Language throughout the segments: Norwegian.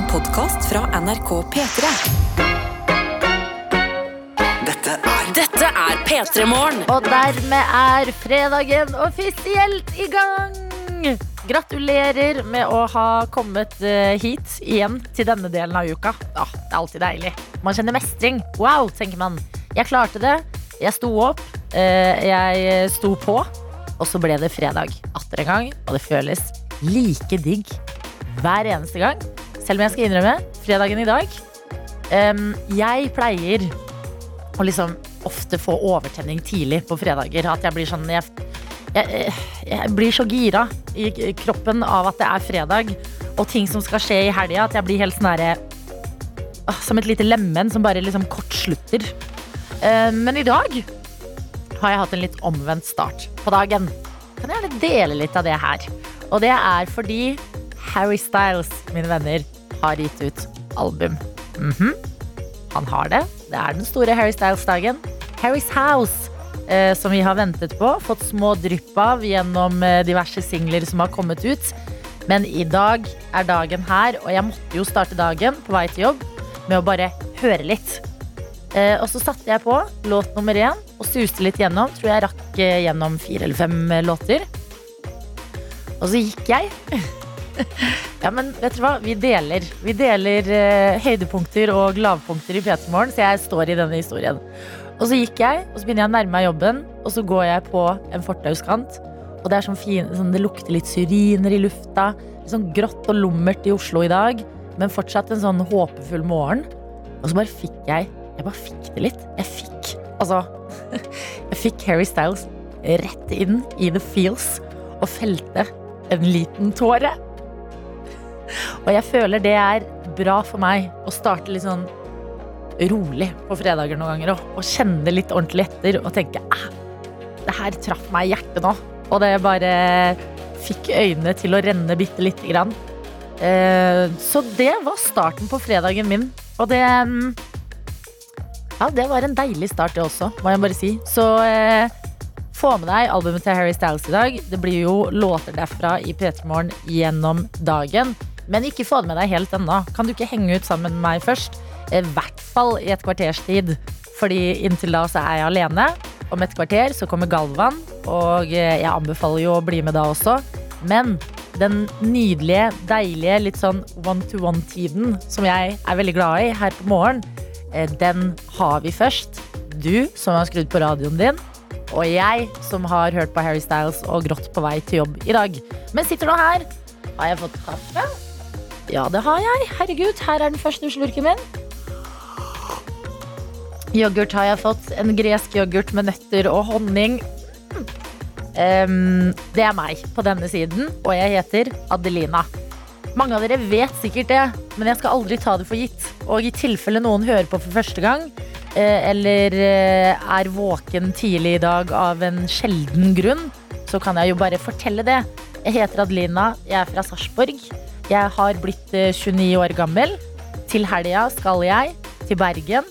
En podkast fra NRK P3. Dette er Dette er P3 Morgen. Og dermed er fredagen offisielt i gang! Gratulerer med å ha kommet eh, hit igjen til denne delen av uka. Ja, det er alltid deilig. Man kjenner mestring. Wow, tenker man. Jeg klarte det. Jeg sto opp. eh, Jeg sto på. Og så ble det fredag atter en gang. Og det føles like digg hver eneste gang. Selv om jeg skal innrømme, fredagen i dag um, Jeg pleier å liksom ofte få overtenning tidlig på fredager. At jeg blir sånn Jeg, jeg, jeg blir så gira i kroppen av at det er fredag, og ting som skal skje i helga, at jeg blir helt sånn derre ah, Som et lite lemen som bare liksom kortslutter. Men i dag har jeg hatt en litt omvendt start på dagen. Kan jeg gjerne dele litt av det her. Og det er fordi Harry Styles, mine venner, har gitt ut album. Mhm. Han har det. Det er den store Harry Styles-dagen. Harry's House, eh, som vi har ventet på. Fått små drypp av gjennom eh, diverse singler som har kommet ut. Men i dag er dagen her, og jeg måtte jo starte dagen på vei til jobb med å bare høre litt. Eh, og så satte jeg på låt nummer én og suste litt gjennom. Tror jeg rakk eh, gjennom fire eller fem eh, låter. Og så gikk jeg. ja, men vet dere hva? Vi deler. Vi deler eh, høydepunkter og lavpunkter i P3 Morgen, så jeg står i denne historien. Og så gikk jeg, og så begynner jeg å nærme meg jobben, og så går jeg på en fortauskant. Og det er sånn fin, sånn, det lukter litt syriner i lufta. Litt sånn grått og lummert i Oslo i dag, men fortsatt en sånn håpefull morgen. Og så bare fikk jeg Jeg bare fikk det litt. Jeg fikk Altså Jeg fikk Harry Styles rett inn i the feels og felte en liten tåre. Og jeg føler det er bra for meg å starte litt sånn rolig på fredager noen ganger. Og, og kjenne litt ordentlig etter og tenke at det her traff meg i hjertet nå. Og det bare fikk øynene til å renne bitte lite grann. Eh, så det var starten på fredagen min. Og det mm, Ja, det var en deilig start, det også, må jeg bare si. Så eh, få med deg albumet til Harry Styles i dag. Det blir jo låter derfra i P3 Morgen gjennom dagen. Men ikke få det med deg helt ennå. Kan du ikke henge ut sammen med meg først? I hvert fall i et kvarters tid. Fordi inntil da så er jeg alene. Om et kvarter så kommer Galvan, og jeg anbefaler jo å bli med da også. Men den nydelige, deilige, litt sånn one-to-one-tiden som jeg er veldig glad i her på morgen, eh, den har vi først. Du som har skrudd på radioen din, og jeg som har hørt på Harry Styles og grått på vei til jobb i dag. Men sitter nå her. Har jeg fått kaffe? Ja, det har jeg. Herregud, her er den første slurken min. Yoghurt har jeg fått. En gresk yoghurt med nøtter og honning. Um, det er meg på denne siden, og jeg heter Adelina. Mange av dere vet sikkert det, men jeg skal aldri ta det for gitt. Og i tilfelle noen hører på for første gang, eh, eller eh, er våken tidlig i dag av en sjelden grunn, så kan jeg jo bare fortelle det. Jeg heter Adelina, jeg er fra Sarpsborg. Jeg har blitt eh, 29 år gammel. Til helga skal jeg til Bergen,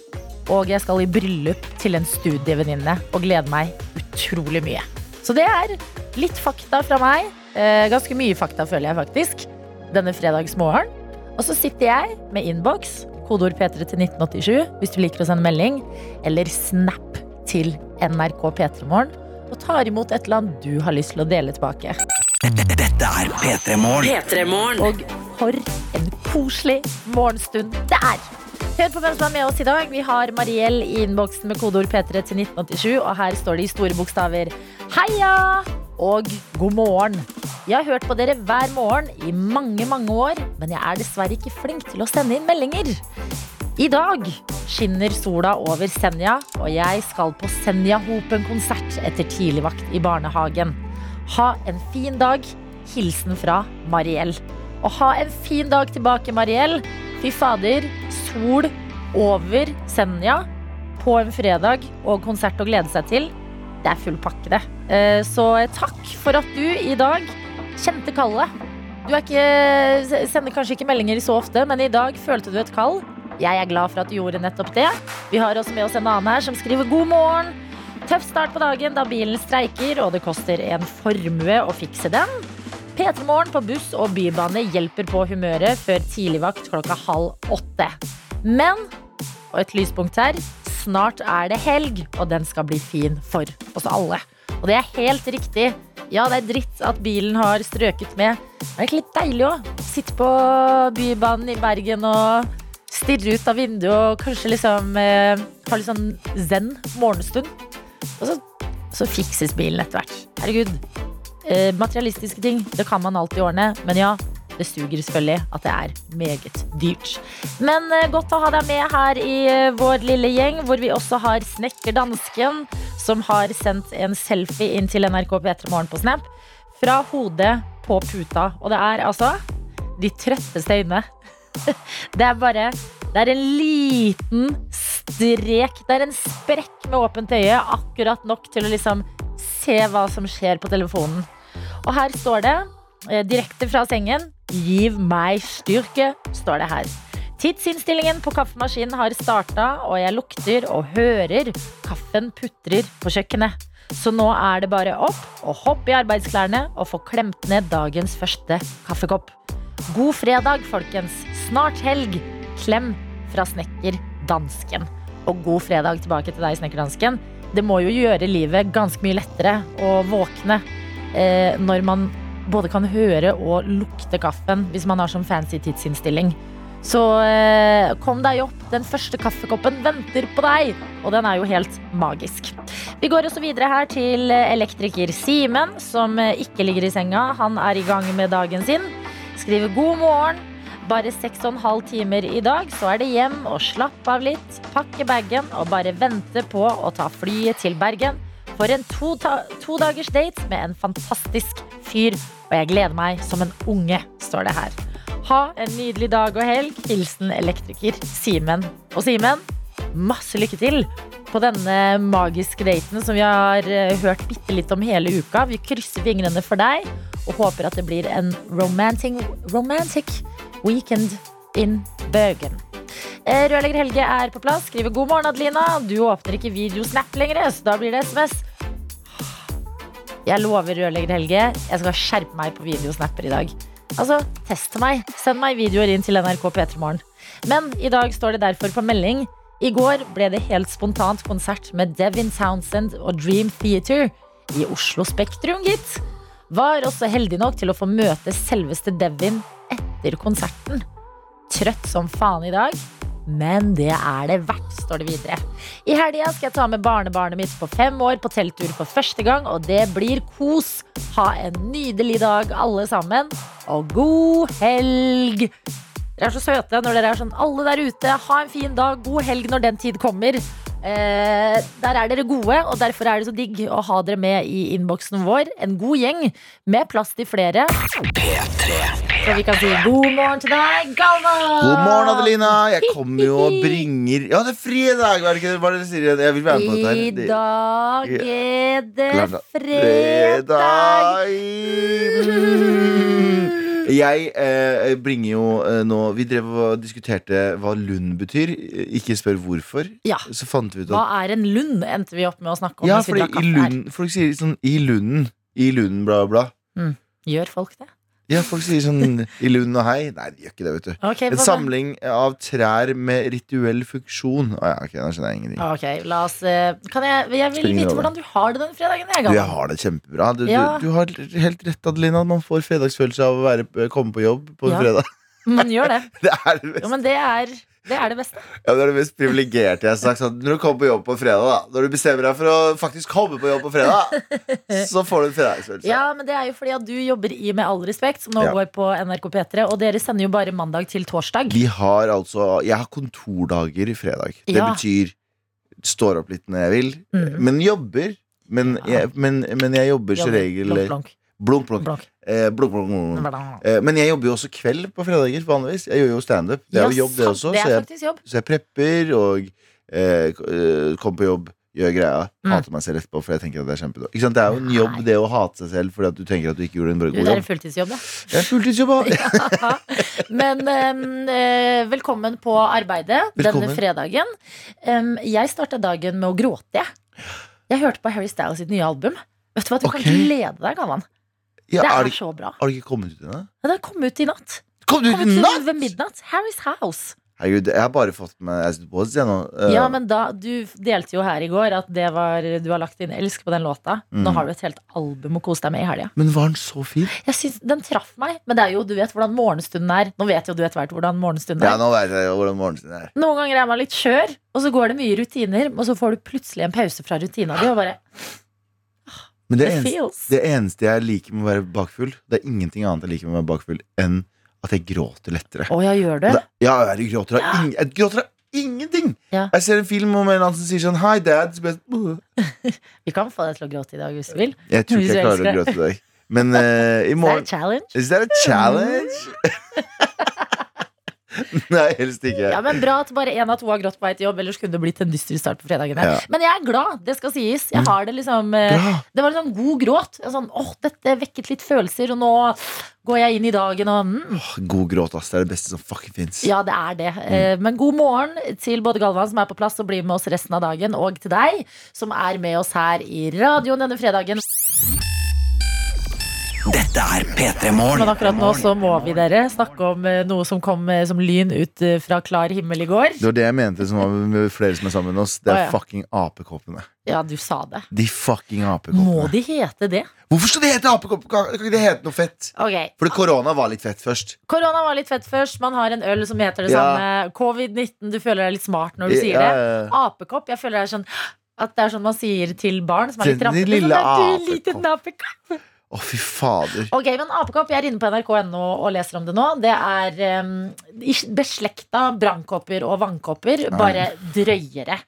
og jeg skal i bryllup til en studievenninne og gleder meg utrolig mye. Så det er litt fakta fra meg. Eh, ganske mye fakta, føler jeg faktisk. Denne fredagsmorgen. Og så sitter jeg med innboks, kodeord P3 til 1987 hvis du liker å sende melding, eller snap til NRK P3morgen, og tar imot et eller annet du har lyst til å dele tilbake. Er P3 Morgen. P3 Morgen. Og for en koselig morgenstund det er! Hør på hvem som er med oss i dag. Vi har Mariell i innboksen med kodeord P3 til 1987, og her står det i store bokstaver Heia! Og god morgen. Jeg har hørt på dere hver morgen i mange, mange år, men jeg er dessverre ikke flink til å sende inn meldinger. I dag skinner sola over Senja, og jeg skal på Senja Hopen-konsert etter tidligvakt i barnehagen. Ha en fin dag. Hilsen fra Mariell. Og ha en fin dag tilbake, Mariell. Fy fader, sol over Senja på en fredag og konsert å glede seg til. Det er full pakke, det. Eh, Så takk for at du i dag kjente kallet. Du ikke, sender kanskje ikke meldinger så ofte, men i dag følte du et kall. Jeg er glad for at du gjorde nettopp det. Vi har også med oss en annen her som skriver god morgen. Tøff start på dagen da bilen streiker, og det koster en formue å fikse den. P3 Morgen på buss og bybane hjelper på humøret før tidligvakt klokka halv åtte. Men, og et lyspunkt her, snart er det helg, og den skal bli fin for oss alle. Og det er helt riktig. Ja, det er dritt at bilen har strøket med. Det er ikke litt deilig òg. Sitte på Bybanen i Bergen og stirre ut av vinduet og kanskje liksom eh, ha litt sånn zen morgenstund. Og så, så fikses bilen etter hvert. Herregud. Eh, materialistiske ting, det kan man alltid ordne. Men ja, det suger selvfølgelig at det er meget dyrt. Men eh, godt å ha deg med her i eh, vår lille gjeng, hvor vi også har Snekker Dansken, som har sendt en selfie inn til NRK P3 Morgen på Snap. Fra hodet på puta. Og det er altså de trøtteste øynene. Det er bare Det er en liten strek. Det er en sprekk med åpent øye, akkurat nok til å liksom se hva som skjer på telefonen. Og her står det, eh, direkte fra sengen, 'Giv meg styrke', står det her. Tidsinnstillingen på kaffemaskinen har starta, og jeg lukter og hører kaffen putrer på kjøkkenet. Så nå er det bare opp og hopp i arbeidsklærne og få klemt ned dagens første kaffekopp. God fredag, folkens. Snart helg. Klem fra snekker dansken. Og god fredag tilbake til deg, snekker dansken. Det må jo gjøre livet ganske mye lettere å våkne eh, når man både kan høre og lukte kaffen hvis man har sånn fancy tidsinnstilling. Så eh, kom deg opp. Den første kaffekoppen venter på deg. Og den er jo helt magisk. Vi går også videre her til eh, elektriker Simen, som eh, ikke ligger i senga. Han er i gang med dagen sin. Skriver god morgen. Bare seks og en halv timer i dag, så er det hjem og slappe av litt. Pakke bagen og bare vente på å ta flyet til Bergen for en to, to dagers date med en fantastisk fyr. Og jeg gleder meg som en unge, står det her. Ha en nydelig dag og helg. Hilsen elektriker Simen. Og Simen, masse lykke til på denne magiske daten som vi har eh, hørt bitte litt om hele uka. Vi krysser fingrene for deg og håper at det blir en romantic, romantic weekend in Bøgen. Eh, Rørlegger Helge er på plass. Skriver god morgen, Adelina. Du åpner ikke videosnap lenger, så da blir det SMS. Jeg lover Rørlegger Helge, jeg skal skjerpe meg på videosnapper i dag. Altså, test meg. Send meg videoer inn til NRK P3 Morgen. Men i dag står det derfor på melding. I går ble det helt spontant konsert med Devin Townsend og Dream Theater i Oslo Spektrum, gitt. Var også heldig nok til å få møte selveste Devin etter konserten. Trøtt som faen i dag, men det er det verdt, står det videre. I helga skal jeg ta med barnebarnet mitt på fem år på telttur for første gang, og det blir kos. Ha en nydelig dag, alle sammen, og god helg! Dere er så søte når dere er sånn alle der ute. Ha en fin dag, god helg når den tid kommer. Eh, der er dere gode, og derfor er det så digg å ha dere med i innboksen vår. En god gjeng med plass til flere. Så vi kan si god morgen til deg, Galvan! God morgen, Adelina. Jeg kommer jo og bringer Ja, det er fredag! Hva er det ikke hva er dere sier? Jeg vil være med på dette. I her. Dag er det fredag. fredag. Mm. Jeg eh, bringer jo eh, nå Vi drev og diskuterte hva Lund betyr. Ikke spør hvorfor. Ja. Så fant vi ut Hva er en lund, endte vi opp med å snakke om. Ja, fordi i kaffe. Lund Folk sier sånn I Lunden. I Lunden, bla, bla, Mm. Gjør folk det? Ja, folk sier sånn I Lund og hei. Nei, de gjør ikke det, vet du. Okay, En samling av trær med rituell funksjon. Å ja, ok, da skjønner jeg ingenting. Ok, la oss eh, Kan jeg, jeg vil vite hvordan du har det den fredagen. Jeg, Du, jeg har det kjempebra. Du, Ja. du, du har helt rett, Adelina. Man får fredagsfølelse av å være, komme på jobb på en Ja. fredag. Man gjør det. Det er det, Jo, men det er det, er det beste. Ja, det er det mest privilegerte jeg har sagt. Sånn, når du kommer på jobb på fredag, da Når du bestemmer deg for å faktisk komme på jobb på fredag, så får du en fredagsfølelse. Ja, men det er jo fordi at du jobber i Med all respekt, som nå Ja. går på NRK P3, og dere sender jo bare mandag til torsdag. Vi har altså Jeg har kontordager i fredag. Det betyr står opp litt når jeg vil, Mm. men jobber. Men jeg, men, men jeg jobber som Jobber. regel Blunk, blunk, Blunk, blunk. blunk. Eh, blå, blå. Eh, Men jeg jobber jo også kveld på fredager vanligvis. Jeg gjør jo standup. Det er jo jobb, det også. Det Så jeg, jobb. så jeg prepper og eh, eh, kommer på jobb, gjør greia. Mm. Hater meg selv etterpå, for jeg tenker at det er kjempedårlig. Ikke sant? Det er jo en jobb, det å hate seg selv fordi at du tenker at du ikke gjorde en bra- god det er en jobb. fulltidsjobb, det. Det er fulltidsjobb, da. Men em, eh, velkommen på arbeidet Velkommen. denne fredagen. Um, jeg starta dagen med å gråte. jeg. Jeg hørte på Harry Styles sitt nye album. Vet du hva, Du okay. kan glede deg, Galvan. Ja, det er er det, så bra. har det ikke kommet ut ennå? Men det kom ut i natt. Kom ut Kom i ut natt?! ved midnatt. Harry's House. Herregud, jeg har bare fått med As It Was jeg nå. Uh, Ja, men da, Du delte jo her i går at det var, du har lagt inn elsk på den låta. Mm. Nå har du et helt album å kose deg med i helga. men var den så fin? Jeg synes Den traff meg, men det er jo, du vet hvordan morgenstunden er. Nå vet jo du etter hvert hvordan morgenstunden er. Ja, nå vet jeg hvordan morgenstunden er. Noen ganger er man litt skjør, og så går det mye rutiner, og så får du plutselig en pause fra rutina di, og bare Men det eneste, det eneste jeg liker med å være bakfull, det er ingenting annet jeg liker med å være bakfull enn at jeg gråter lettere. Å ja, gjør? Det, ja, jeg gråter av, ing, jeg gråter av ingenting! Ja. Jeg ser en film om en eller annen som sier sånn Hi, dad. Så jeg, «Åh». Vi kan få deg til å gråte i dag hvis du vil. jeg tror ikke jeg klarer å gråte i dag. Men uh, i morgen Is that a challenge. Is that a challenge? Nei, helst ikke. Ja, men Bra at bare én av to har grått på vei til jobb, ellers kunne det blitt en dyster start på fredagen. Ja. Men jeg er glad, det skal sies. Jeg har det liksom eh, Bra. Det var en sånn god gråt. En Sånn, åh, dette vekket litt følelser, og nå går jeg inn i dagen og mm, God gråt, ass. Det er det beste som fucking fins. Ja, det er det. Mm. Men god morgen til både Galvan, som er på plass og blir med oss resten av dagen, og til deg, som er med oss her i radioen denne fredagen. Dette er P3 Morgen. Men akkurat nå så må vi dere snakke om eh, noe som kom eh, som lyn ut eh, fra klar himmel i går. Det var det jeg mente som var med flere som er sammen med oss. Det er fucking apekoppene. Ja, du sa det. De fucking Må de hete det? Hvorfor skal de hete apekopp? Kan ikke det hete noe fett? Okay. Fordi korona var litt fett først. Korona var litt fett først. Man har en øl som heter det Ja. samme. Covid-19, du føler deg litt smart når du sier Ja, det. ja, det. Apekopp, jeg føler det er sånn at det er sånn man sier til barn som er litt lille sånn, «Du, liten apekopp». Å, fy fader. Ok, men Apekopp, jeg er inne på nrk.no og leser om det nå. Det er um, beslekta brannkopper og vannkopper, bare drøyere.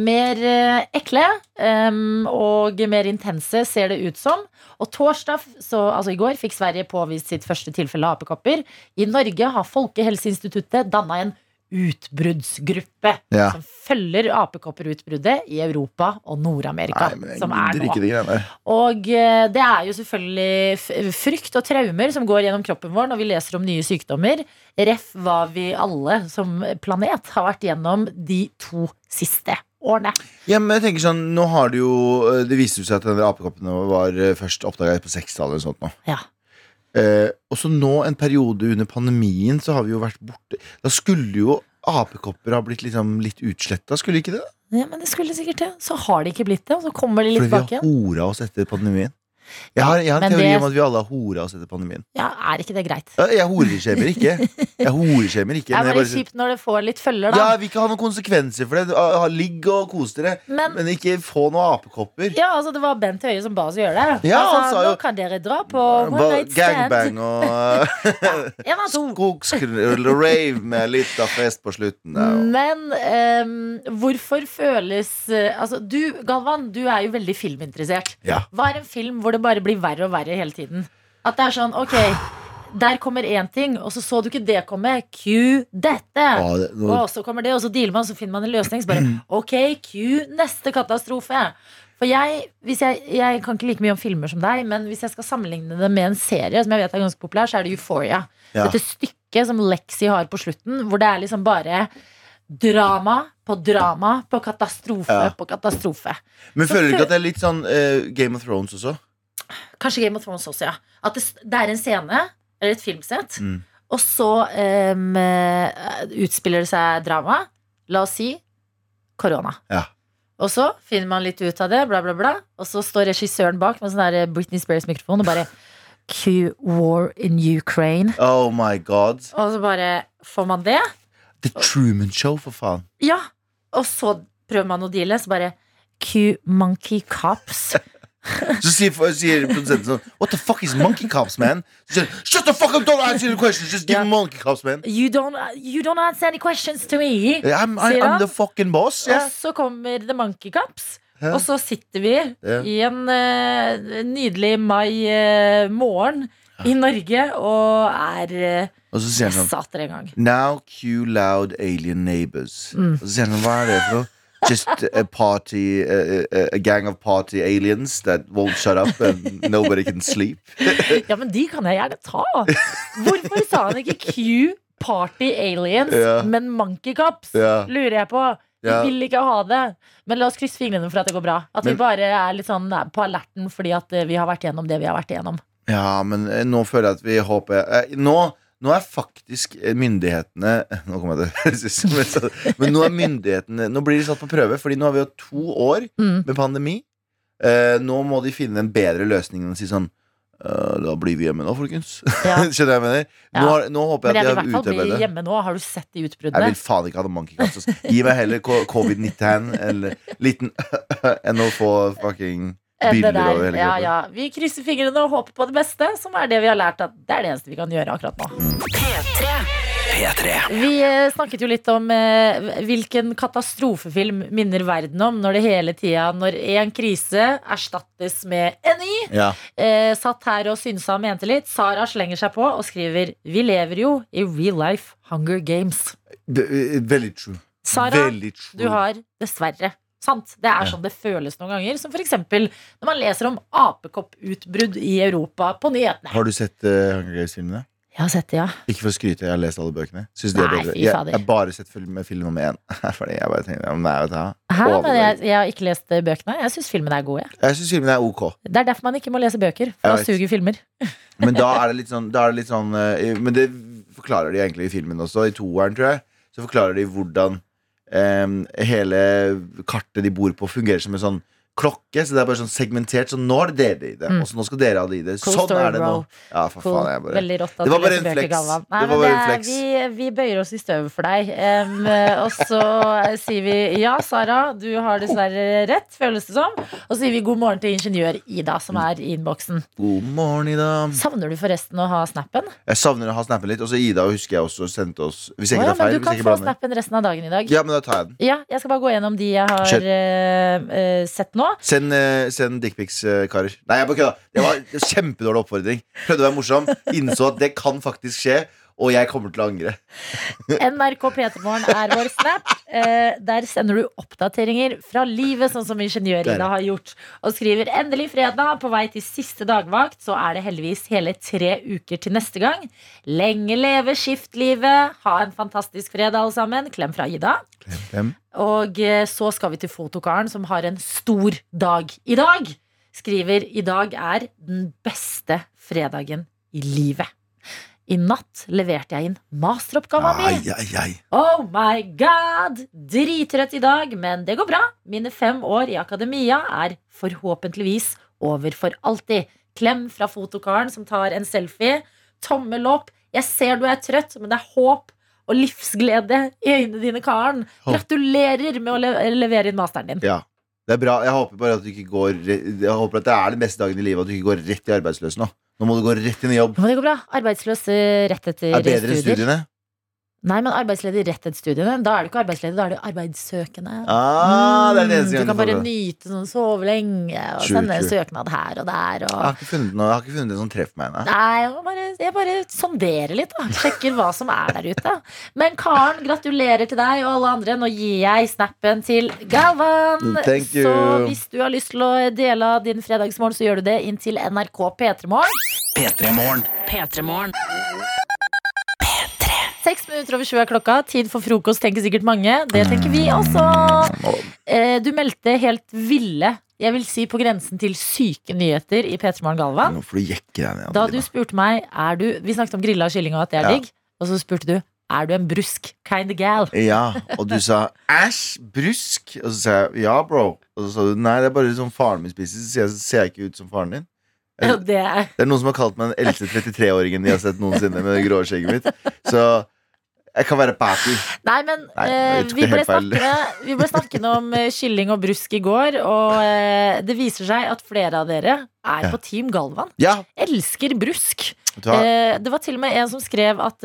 Mer uh, ekle um, og mer intense ser det ut som. Og torsdag, så, altså i går, fikk Sverige påvist sitt første tilfelle av apekopper. I Norge har Folkehelseinstituttet danna en utbruddsgruppe Ja. som følger apekopperutbruddet i Europa og Nord-Amerika. Som er nå. Og eh, det er jo selvfølgelig frykt og traumer som går gjennom kroppen vår når vi leser om nye sykdommer. Ref hva vi alle som planet har vært gjennom de to siste årene. Ja, men jeg tenker sånn, nå har Det jo eh, Det viste seg at denne apekoppen var eh, først oppdaga på 60-tallet. eller sånt nå. Ja. Eh, og så nå, en periode under pandemien, så har vi jo vært borte Da skulle jo apekopper ha blitt liksom litt utsletta, skulle ikke det? ja, men det skulle sikkert det. Så har de ikke blitt det, og så kommer de litt Fordi vi har igjen. hora oss etter pandemien. Jeg har, jeg har en teori det- om at vi alle har hora oss etter pandemien. Ja, Er ikke det greit? Jeg horeskjemer ikke. Jeg horeskjemer ikke Det er bare bare, kjipt når det får litt følger, da. Ja, vil ikke ha noen konsekvenser for det. Ligg og kos dere, Men men ikke få noen apekopper. ja, altså det var Bent Høie som ba oss gjøre det. Ja, altså, han sa jo- Nå kan dere dra på one night stand. Gangbang og ja, av og rave med litt av fest på slutten. der, og- Men um, hvorfor føles eh, Altså, du, Galvan, du er jo veldig filminteressert. Ja. Hva er en film hvor det bare blir verre og verre hele tiden? At det er sånn, ok, der kommer én ting, og så så du ikke det komme. Q dette. Ja, det, nå, Og så kommer det, og så dealer man, så finner man en løsning. Så bare, ok, Q neste katastrofe. For jeg, hvis jeg, jeg kan ikke like mye om filmer som deg, men hvis jeg skal sammenligne det med en serie som jeg vet er ganske populær, så er det Euphoria. Ja. Dette stykket som Lexi har på slutten, hvor det er liksom bare drama på drama på katastrofe Ja. på katastrofe. men så føler du ikke at det er litt sånn uh, Game of Thrones også? Kanskje Game of Thrones også, ja. At det, det er en scene, eller et filmsett, Mm. og så eh, utspiller det seg drama. La oss si korona. Ja. Og så finner man litt ut av det, bla, bla, bla. Og så står regissøren bak med sånn Britney Spears-mikrofon og bare Q war in Ukraine. Oh my god. Og så bare får man det. The Truman Show, for faen. Ja. Og så prøver man å deale, så bare Q monkey cops. Så sier, sier produsenten sånn What the fuck is monkey cops, man? Så sier Shut the fuck up, don't answer the questions, just give yeah. me monkey cops, man. You don't, you don't answer any questions to me. I'm, I, I'm the fucking boss. Og så kommer The Monkey Cops. Yeah. Og så sitter vi i en uh, nydelig mai-morgen i Norge og er uh, Og så sier han sånn. Now cue loud alien neighbors. Mm. Og så sier han sånn, hva er det for noe? Just a party, a, a, gang of party aliens that won't shut up and nobody can sleep. Ja, men de kan jeg gjerne ta. Hvorfor sa han ikke Q Party Aliens, Ja. men Monkey Cops? Ja. Lurer jeg på. Vi Ja. vil ikke ha det. Men la oss krysse fingrene for at det går bra. At vi bare er litt sånn på alerten fordi at eh, vi har vært gjennom det vi har vært igjennom. Ja, men eh, nå føler jeg at vi håper eh, Nå, nå er faktisk eh, myndighetene Nå kommer jeg til å sånn- Men nå er myndighetene Nå blir de satt på prøve, Fordi nå har vi hatt to år Mm. med pandemi. Eh, nå må de finne en bedre løsning enn å si sånn «Øh, Da blir vi hjemme nå, folkens. Ja. Skjønner jeg mener? Nå, har- nå håper jeg jeg at de har utarbeidet hjemme nå. Har du sett de Jeg vil faen ikke ha noe monkeycats. Gi meg heller covid-19 eller liten enn å få fucking bilder der. over hele Ja, ja. Vi krysser fingrene og håper på det beste, som er det vi har lært at det er det eneste vi kan gjøre akkurat nå. P3. P3. Vi eh, snakket jo litt om eh, hvilken katastrofefilm minner verden om når det hele tida, når en krise erstattes med en ny. Ja. Eh, satt her og synsa og mente litt. Sara slenger seg på og skriver Vi lever jo i real life Hunger Games. Eh, Veldig true. Sara, Veldig true. du har dessverre Sant. Det er sånn det føles noen ganger. Som eksempel når man leser om apekopputbrudd i Europa på nyhetene. Har du sett uh, Hunger Games-filmene? Jeg har sett det, ja. Ikke for å skryte, jeg har lest alle bøkene. Synes Nei, fy fader. jeg har bare sett film, film nummer én. Fordi jeg bare tenkte, nei, vet du. Hæ? Men jeg, jeg har ikke lest eh, bøkene. Jeg syns filmene er gode. jeg. Jeg syns filmene er ok. Det er derfor man ikke må lese bøker. For da suger filmer. Men da er det litt sånn, det litt sånn eh, Men det forklarer de egentlig i filmen også. I toeren, tror jeg, så forklarer de hvordan hele kartet de bor på, fungerer som en sånn klokke. Så det er bare sånn segmentert. Så nå det dere i det, Mm. og så nå skal dere ha det i det. Cool sånn story, er det nå. Ja, for Cool. faen. Jeg bare Veldig rått at Det var bare en fleks. Nei, Det var bare en flex. vi, vi bøyer oss i støvet for deg. Eh, og så sier vi ja, Sara, du har dessverre rett, føles det som. Og så sier vi god morgen til ingeniør Ida, som er i innboksen. God morgen, Ida. Savner du forresten å ha snappen? Jeg savner å ha snappen litt. Og så Ida husker jeg også sendte oss Hvis jeg ikke tar men feil. du kan få snappen resten av dagen i dag. Ja, men da tar jeg den. Ja, jeg skal bare gå gjennom de jeg har eh, sett nå. Send, uh, send dickpics, eh, karer. Nei, jeg bare kødda. Det var en kjempedårlig oppfordring. Prøvde å være morsom. Innså at det kan faktisk skje, og jeg kommer til å angre. NRK P3morgen er vår snap. Eh, der sender du oppdateringer fra livet, sånn som Ingeniør-Ida har gjort. Og skriver 'endelig fredag', på vei til siste dagvakt. Så er det heldigvis hele tre uker til neste gang. Lenge leve skiftlivet. Ha en fantastisk fredag, alle sammen. Klem fra Ida. Hvem? Og eh, så skal vi til fotokaren, som har en stor dag i dag. Skriver 'i dag er den beste fredagen i livet'. I natt leverte jeg inn ai, ai. Oh my god! dritrøtt i dag, men det går bra. Mine fem år i akademia er forhåpentligvis over for alltid. Klem fra fotokaren som tar en selfie. Tommel opp. Jeg ser du er trøtt, men det er håp og livsglede i øynene dine, Karen. Gratulerer med å le levere inn masteren din. Ja. Det er bra. Jeg håper bare at du ikke går Jeg håper at det er den beste dagen i livet, at du ikke går rett i arbeidsløs nå. Nå må du gå rett inn i jobb. Nå må det gå bra. Arbeidsløs eh, rett etter Er bedre studier. studiene. Nei, men arbeidsledig rett etter studiene. Da er du ikke arbeidsledig, da er du arbeidssøkende. Ah, det er det Mm, eneste du kan bare nyte sånn, sove lenge og True, sende true. søknad her og der. Jeg har ikke funnet noe Jeg har ikke funnet det som treffer meg ennå. Nei, jeg bare, jeg bare sonderer litt, da. Sjekker hva som er der ute. Men Karen, gratulerer til deg og alle andre. Nå gir jeg snappen til Galvan. Thank you. Så hvis du har lyst til å dele av din fredagsmorgen, så gjør du det inn til NRK P3morgen. P3 Morgen. P3morgen. Seks minutter over sju er klokka. Tid for frokost, tenker sikkert mange. Det tenker vi også. Eh, Du meldte helt ville, jeg vil si på grensen til syke nyheter i P3 Morgen Galvan. Nå får du jekke deg ned. Da du spurte meg er du, Vi snakket om grilla kylling og at det er Ja. digg. Og så spurte du er du en brusk kind of gal. Ja, og du sa æsj, brusk. Og så sa jeg ja, bro. Og så sa du nei, det er bare sånn faren min spiser. Så jeg, ser jeg ikke ut som faren din? Og det er Det er noen som har kalt meg den eldste 33-åringen de har sett noensinne med det grå skjegget mitt. Så jeg kan være papi. Nei, men Nei, eh, vi, ble snakkende, vi ble snakkende om eh, kylling og brusk i går, og eh, det viser seg at flere av dere er Ja. på Team Galvan. Ja, Elsker brusk. Eh, det var til og med en som skrev at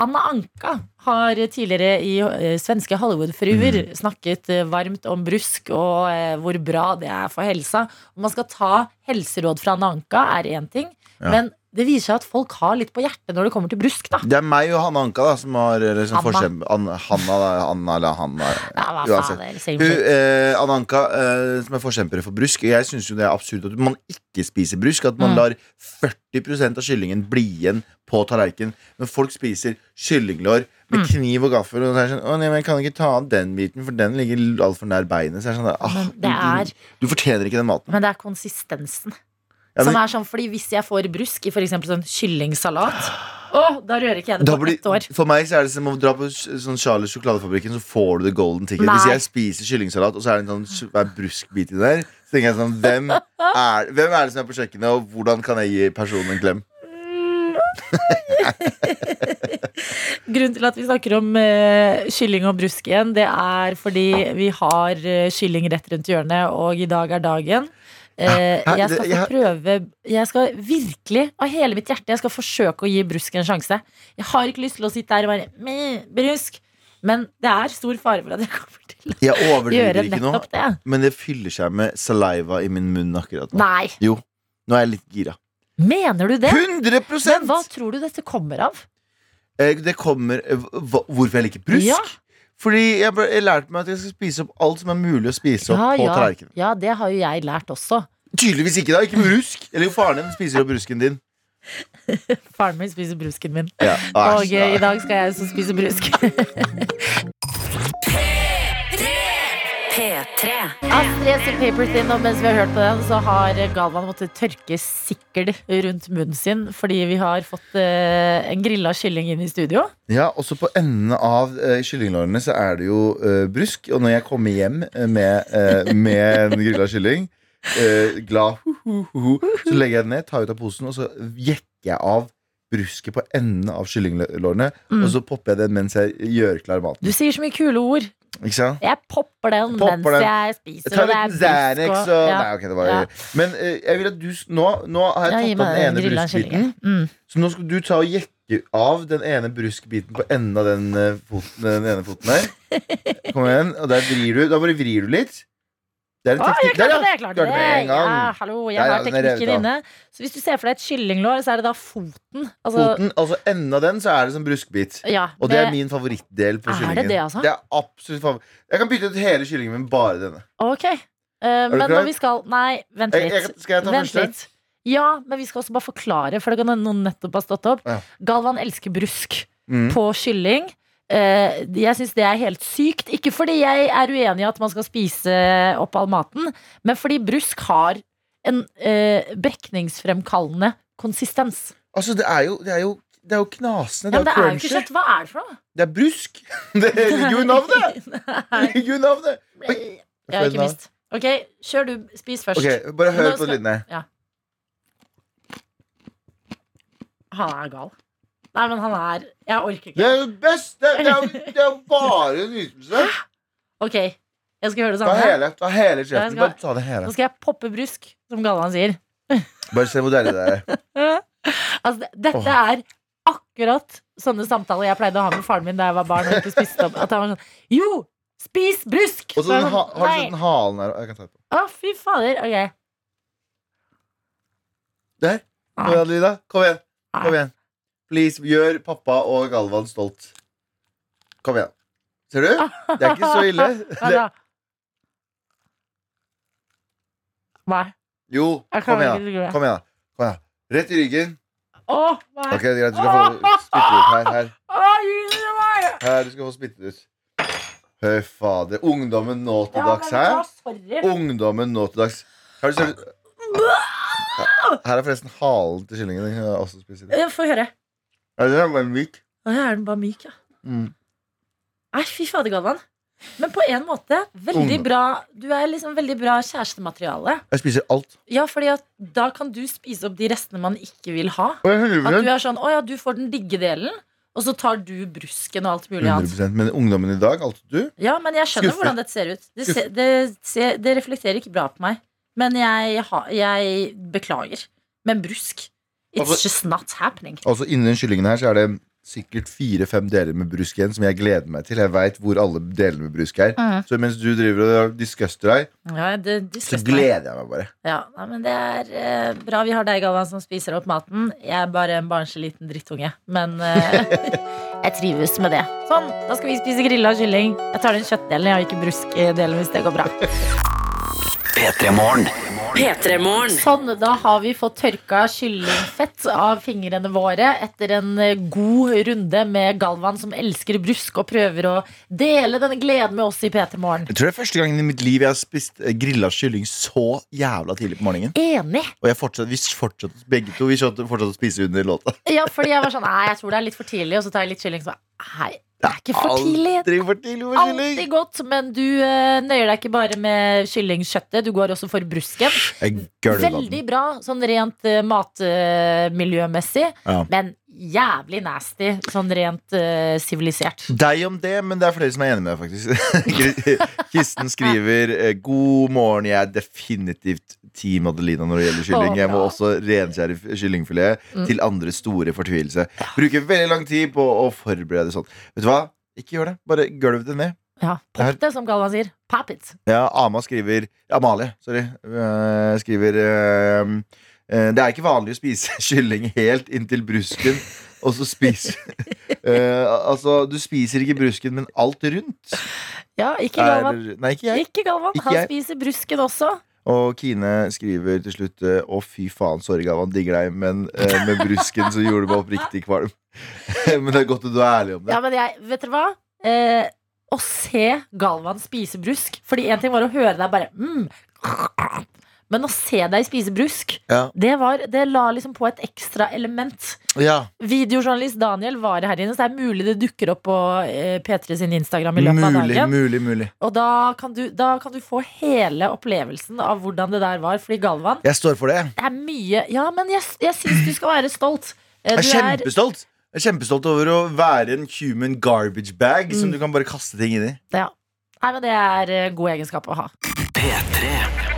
Anna Anka har tidligere i svenske Hollywood-fruer Mm. snakket varmt om brusk og hvor bra det er for helsa. Om man skal ta helseråd fra Anna Anka, er én ting, Ja. men det viser seg at folk har litt på hjertet når det kommer til brusk. da Det er meg og Hanne Anka da, som har liksom, Anna. forskjell An Hanna, da, Anna eller Hanna. Ja, Uansett. Hun, eh, Anna Anka, eh, som er forkjempere for brusk. Jeg syns jo det er absurd at man ikke spiser brusk. At man Mm. lar 40% av kyllingen bli igjen på tallerkenen. Men folk spiser kyllinglår med Mm. kniv og gaffel. Og så er sånn, å nei, men jeg kan ikke ta av den biten, for den ligger altfor nær beinet. Så er sånn, ah, du, er- du, du fortjener ikke den maten. Men det er konsistensen. Ja, Som er sånn, fordi Hvis jeg får brusk i f.eks. sånn kyllingsalat, Oh, da rører ikke jeg det på blir, ett år. for meg så er det som å dra på sånn Charles sjokoladefabrikken, så får du det golden ticket. Nei. Hvis jeg spiser kyllingsalat, og så er det en sånn bruskbit i der, så tenker jeg sånn hvem er, hvem er det som er på kjøkkenet, og hvordan kan jeg gi personen en klem? Grunnen til at vi snakker om uh, kylling og brusk igjen, det er fordi vi har uh, kylling rett rundt hjørnet, og i dag er dagen. Eh, jeg skal få prøve Jeg skal virkelig, av hele mitt hjerte, jeg skal forsøke å gi brusk en sjanse. Jeg har ikke lyst til å sitte der og «Meh, brusk. Men det er stor fare for at jeg kommer til å gjøre nettopp det. men det fyller seg med saliva i min munn akkurat nå. Nei, Jo, nå er jeg litt gira. mener du det? 100 Men hva tror du dette kommer av? Eh, Det kommer Hvorfor jeg liker brusk? Ja. Fordi jeg, ble- jeg lærte meg at jeg skal spise opp alt som er mulig å spise opp Ja, på ja, tallerkenen. ja, det har jo jeg lært også. Tydeligvis ikke, da. Ikke med brusk. Eller jo, faren din spiser opp brusken din. Faren min spiser brusken min. Ja. Og eh, ja. i dag skal jeg også spise brusk. P3. Astrid sin Paper Thin, og mens vi har hørt på den, så har Galvan måttet tørke sikkel rundt munnen sin fordi vi har fått eh, en grilla kylling inn i studio. Ja, også på enden av uh, kyllinglårene så er det jo eh, brusk. Og når jeg kommer hjem eh, med, eh, med en grilla kylling, eh, glad så legger jeg den ned, tar ut av posen, og så jekker jeg av brusket på enden av kyllinglårene. Mm. Og så popper jeg den mens jeg gjør klar maten. Du sier så mye kule ord. Ikke sant? Jeg popper den Popper mens den. jeg spiser. er litt Xanax og- og ja. Nei, ok, det var Ja. Men uh, jeg vil at du Nå, nå har jeg tatt av den ene bruskbiten. Mm. Så nå skal du ta og jekke av den ene bruskbiten på enden av den, eh, foten, den ene foten der. Kom igjen. Og der vrir du. Da bare vrir du litt. Det er en teknikk jeg klarte der, det! ja. jeg klarte Klarte det. en gang. Ja, hallo, jeg har teknikken inne. Så hvis du ser for deg et kyllinglår, så er det da foten. Altså, Foten, altså enden av den, så er det som bruskbit. ja, Og det er min favorittdel på Er det kyllingen. det, altså? Det er absolutt favoritt. Jeg kan bytte ut hele kyllingen med bare denne. Ok. uh, men klar? når vi skal Nei, vent litt. jeg, skal jeg ta Vent første? litt. Ja, men vi skal også bare forklare, for det kan noen nettopp ha stått opp. Ja. Galvan elsker brusk Mm. på kylling. Eh, jeg syns det er helt sykt. Ikke fordi jeg er uenig i at man skal spise opp all maten, men fordi brusk har en uh, brekningsfremkallende konsistens. Altså, det er jo, det er jo, det er jo knasende. Ja, Det er det er jo ikke kjøtt. Hva er det for noe? Det er brusk. Det i navnet! Det i navnet. Oi. Jeg har ikke visst. Ok, kjør du. Spis først. Okay, Bare hør skal... på lydene. Ja. Han er gal. Nei, men han er Jeg orker ikke. Det er jo best! Det det er, jo- det er jo bare en nytelse. Ok, jeg skal gjøre det Ta samme. hele, ta hele kjeften. Bare ta det hele. Nå skal jeg poppe brusk, som Galvan sier. Bare se hvor deilig det er. Altså, det- dette er akkurat sånne samtaler jeg pleide å ha med faren min da jeg var barn. Og ikke spiste opp At han var sånn Jo, spis brusk! Og så den ha, sånn, har du sett den halen her? Jeg kan ta det på. Å, fy fader. Ok. Der. Kom igjen, Lida. Kom igjen. Kom igjen. Please, gjør pappa og Galvan stolt. Kom igjen. Ser du? Det er ikke så ille. Det. Nei. jo, kom igjen. Kom igjen. Kom igjen. Rett i ryggen. Å, nei. Ok, greit. Du skal få spytte ut her. Her. Her du skal få spytte ut. Høy fader. Ungdommen nå til dags her. Ungdommen nå til dags. Her, er forresten halen til kyllingen. Den kan også spise. Ja, Få høre. Ja, den er bare myk. Ja, er den bare myk, ja. Mm. Nei, fy fader, Galvan. Men på en måte, veldig bra Du er liksom veldig bra kjærestemateriale. Jeg spiser alt. Ja, fordi at da kan du spise opp de restene man ikke vil ha. At du er sånn, å ja, du får den digge delen, og så tar du brusken og alt mulig annet. Men ungdommen i dag, alt du Ja, men jeg skjønner Skuffer. hvordan dette ser ut. Det, se, det, se, det reflekterer ikke bra på meg. Men jeg, jeg, jeg beklager. Men brusk It's Altså- just not happening. Altså Innen kyllingen her så er det sikkert fire-fem deler med brusk igjen, som jeg gleder meg til. Jeg veit hvor alle delene med brusk er. Mm. Så mens du driver og disguster deg, Ja, det, det så gleder jeg meg bare. Ja, nei, men det er eh, bra vi har deg, Galvan, som spiser opp maten. Jeg er bare en barnslig liten drittunge. Men eh, jeg trives med det. Sånn, da skal vi spise grilla kylling. Jeg tar den kjøttdelen, jeg har ikke bruskdelen hvis det går bra. P3 Morgen. P3morgen. Sånn, da har vi fått tørka kyllingfett av fingrene våre etter en eh, god runde med Galvan som elsker brusk og prøver å dele denne gleden med oss i P3 Morgen. Jeg tror det er første gangen i mitt liv jeg har spist eh, grilla kylling så jævla tidlig på morgenen. Enig! Og jeg fortsatt, vi fortsatte, begge to vi fortsatte fortsatte å spise under låta. Ja, fordi jeg var sånn Nei, jeg tror det er litt for tidlig, og så tar jeg litt kylling. Så bare, Nei, det er ikke for tidlig. Aldri for tidlig for kylling. Alltid godt, men du uh, nøyer deg ikke bare med kyllingkjøttet. Du går også for brusken. Veldig bra sånn rent uh, matmiljømessig, Ja. men jævlig nasty sånn rent eh, sivilisert. Deg om det, men det er flere som er enig med deg, faktisk. Kristen skriver eh, God morgen, jeg er definitivt Team Adelina når det gjelder kylling. Jeg må også renskjære kyllingfilet Mm. til andre store fortvilelse. Bruker veldig lang tid på å forberede sånn. Vet du hva? Ikke gjør det. Bare gulv det ned. Ja, Pop det, som Galvan sier. Pop it. Ja, Ama skriver Amalie, sorry. Uh, skriver uh, uh, Det er ikke vanlig å spise kylling helt inntil brusken, og så spiser Altså, du spiser ikke brusken, men alt rundt. Ja, ikke Er, Galvan. nei, ikke jeg. Ikke Galvan. Ikke Han jeg. spiser brusken også. Og Kine skriver til slutt eh, Å, fy faen, sorry, Galvan, digger deg, men eh, med brusken så gjorde du meg oppriktig kvalm. men det er godt at du er ærlig om det. Ja, men jeg, vet dere hva? Eh, å se Galvan spise brusk Fordi en ting var å høre deg bare mm, Men å se deg spise brusk Ja. det, var, det la liksom på et ekstra element. Ja, Videojournalist Daniel var her inne, så det er mulig det dukker opp på eh, P3 sin Instagram i løpet av dagen. mulig, mulig. Og da kan, du, da kan du få hele opplevelsen av hvordan det der var. Fordi Galvan Jeg står for det. det er mye Ja, men jeg, jeg syns du skal være stolt. Du Jeg er kjempestolt. Jeg er kjempestolt over å være en human garbage bag som Mm. du kan bare kaste ting inn i. ja. Nei, men det er eh, god egenskap å ha. P3.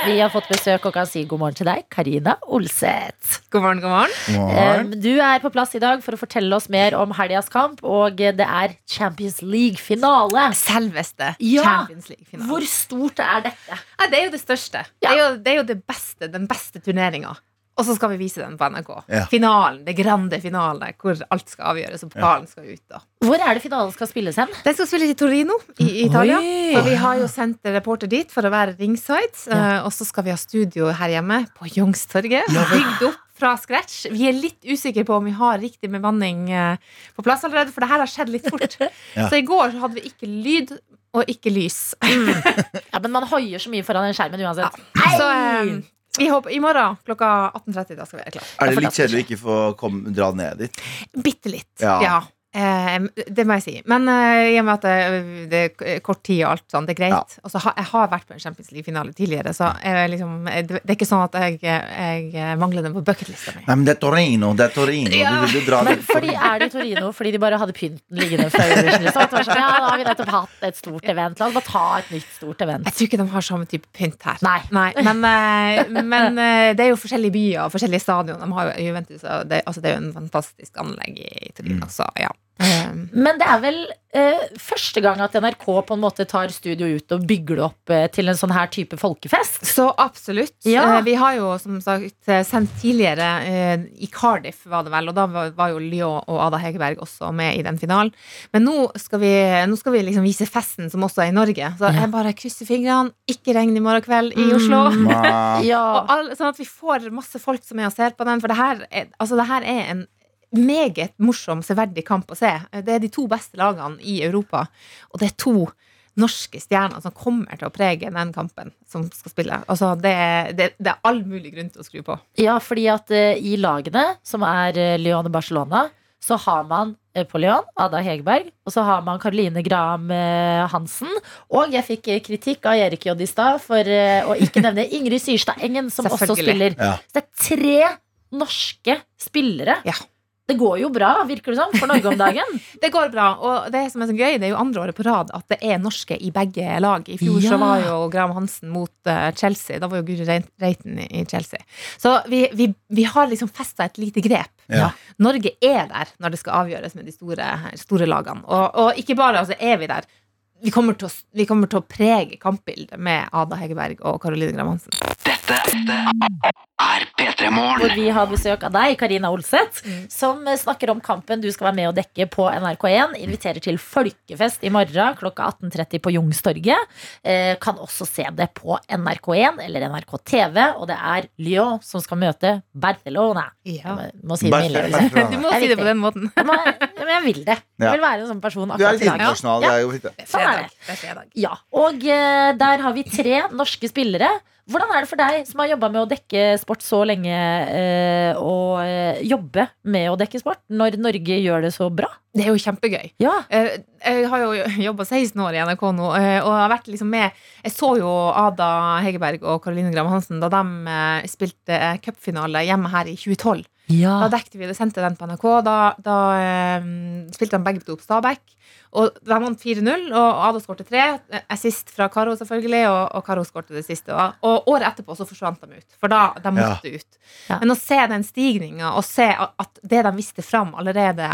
P3. Vi har fått besøk og kan si god morgen til deg, Karina Olseth. God morgen, god morgen. morgen. du er på plass i dag for å fortelle oss mer om helgas kamp, og det er Champions League-finale. Selveste Ja. Champions League-finale. Hvor stort er dette? Ja, det er jo det største. Det, er jo, det er jo det beste, den beste turneringa. Og så skal vi vise den på NRK. Ja. Finalen, det grande finale, hvor alt skal avgjøres, og pokalen skal ut. da Hvor er det finalen skal spilles hen? Den skal spilles i Torino i i Italia. Oi. Og vi har jo sendt reporter dit for å være ringside. eh, Og så skal vi ha studio her hjemme på Youngstorget. Bygd opp fra scratch. Vi er litt usikre på om vi har riktig bemanning eh, på plass allerede, for det her har skjedd litt fort. Ja. Så i går så hadde vi ikke lyd og ikke lys. Ja, Men man hoier så mye foran den skjermen uansett. Så eh, vi håper i morgen klokka 18.30 da skal vi være klare. Er det litt kjedelig å ikke få kom, dra ned dit? Bitte litt. Ja. Ja. Eh, det må jeg si. Men eh, i og med at det, det er kort tid og alt sånn, det er greit. Ja. Og så har, jeg har vært på en Champions League-finale tidligere, så jeg, liksom, det, det er ikke sånn at jeg, jeg mangler den på bucketlista mi. Nei, men det er Torino, det er Torino. Ja. Du vil jo dra Men fordi er det Torino fordi de bare hadde pynten liggende før Eurovision? Liksom. Sånn, ja, da har vi nettopp hatt et stort event. La oss bare ta et nytt stort event. Jeg tror ikke de har samme type pynt her. Nei. Men, eh, men eh, det er jo forskjellige byer og forskjellige stadion. De har jo Juventus, og det, altså, det er jo en fantastisk anlegg i Torino. Mm. Så ja. Eh, Men det er vel eh, første gang at NRK på en måte tar studio ut og bygger det opp eh, til en sånn her type folkefest. Så absolutt. Ja. Eh, Vi har jo som sagt eh, sendt tidligere eh, i Cardiff, var det vel, og da var var jo Lyon og Ada Hegerberg også med i den finalen. Men nå skal vi, nå skal vi liksom vise festen som også er i Norge. Så jeg bare krysser fingrene. Ikke regn i morgen kveld i Oslo. Mm. Ja. Og all, sånn at vi får masse folk som er og ser på den. For det her er, altså det her er en meget morsom, severdig kamp å se. Det er de to beste lagene i Europa, og det er to norske stjerner som kommer til å prege den kampen som skal spille. Altså, det, er- det, det er all mulig grunn til å skru på. Ja, fordi at uh, i lagene, som er uh, Lyon og Barcelona, så har man uh, på Lyon Ada Hegerberg, og så har man Caroline Graham Hansen. Og jeg fikk kritikk av Erik J. i stad for å ikke nevne Ingrid Syrstad Engen, som også spiller. Ja. Så det er tre norske spillere. Ja. Det går jo bra, virker det som, for Norge om dagen. Det går bra, og det som er så gøy, det er jo andre året på rad at det er norske i begge lag. I fjor Ja. så var jo Graham Hansen mot uh, Chelsea. Da var jo Guri Reiten i Chelsea. Så vi, vi, vi har liksom festa et lite grep. Ja. Norge er der når det skal avgjøres med de store, store lagene. Og, og ikke bare altså, er vi der. Vi kommer, til å, vi kommer til å prege kampbildet med Ada Hegerberg og Caroline Graham Hansen. Dette er P3 hvor vi har besøk av deg, Karina Olseth, som eh, snakker om kampen du skal være med å dekke på NRK1. Inviterer til folkefest i morgen klokka 18.30 på Youngstorget. Eh, kan også se det på NRK1 eller NRK TV, og det er Lyon som skal møte Barcelona. Ja. Må, må si det med. Du må si det på den måten. Jeg, må, jeg vil det. Jeg Ja. vil være en sånn person Du er akkurat litt i dag. internasjonal. Det er jo fint, det. Sånn er det. Det er fredag. Ja, og eh, der har vi tre norske spillere. Hvordan er det for deg som har jobba med å dekke sport så lenge, eh, å eh, jobbe med å dekke sport når Norge gjør det så bra? Det er jo kjempegøy. Ja, Eh, Jeg har jo jobba 16 år i NRK nå, eh, og har vært liksom med Jeg så jo Ada Hegerberg og Caroline Gram Hansen da de spilte cupfinale hjemme her i 2012. Da dekket vi det, sendte den på NRK. Da, da um, spilte de begge to på Stabæk. Og de vant 4-0, og Ada skårte tre. Assist fra Karo, selvfølgelig, og, og Karo skårte det siste. Og, og året etterpå så forsvant de ut, for da de måtte ut. Ja. Men å se den stigninga, og se at det de visste fram allerede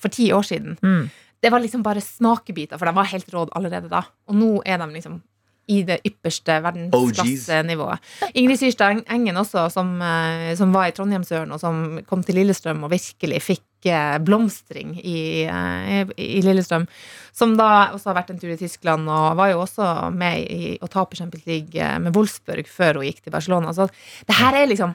for ti år siden, Mm. det var liksom bare smakebiter, for de var helt råd allerede da. Og nå er de liksom i det ypperste verdensklassenivået. Ingrid Syrstad Engen også, som, eh, som var i Trondheimsøren, og som kom til Lillestrøm og virkelig fikk eh, blomstring i, eh, i Lillestrøm. Som da også har vært en tur i Tyskland, og var jo også med i å tape Champions League med Wolfsburg før hun gikk til Barcelona. Så det her er liksom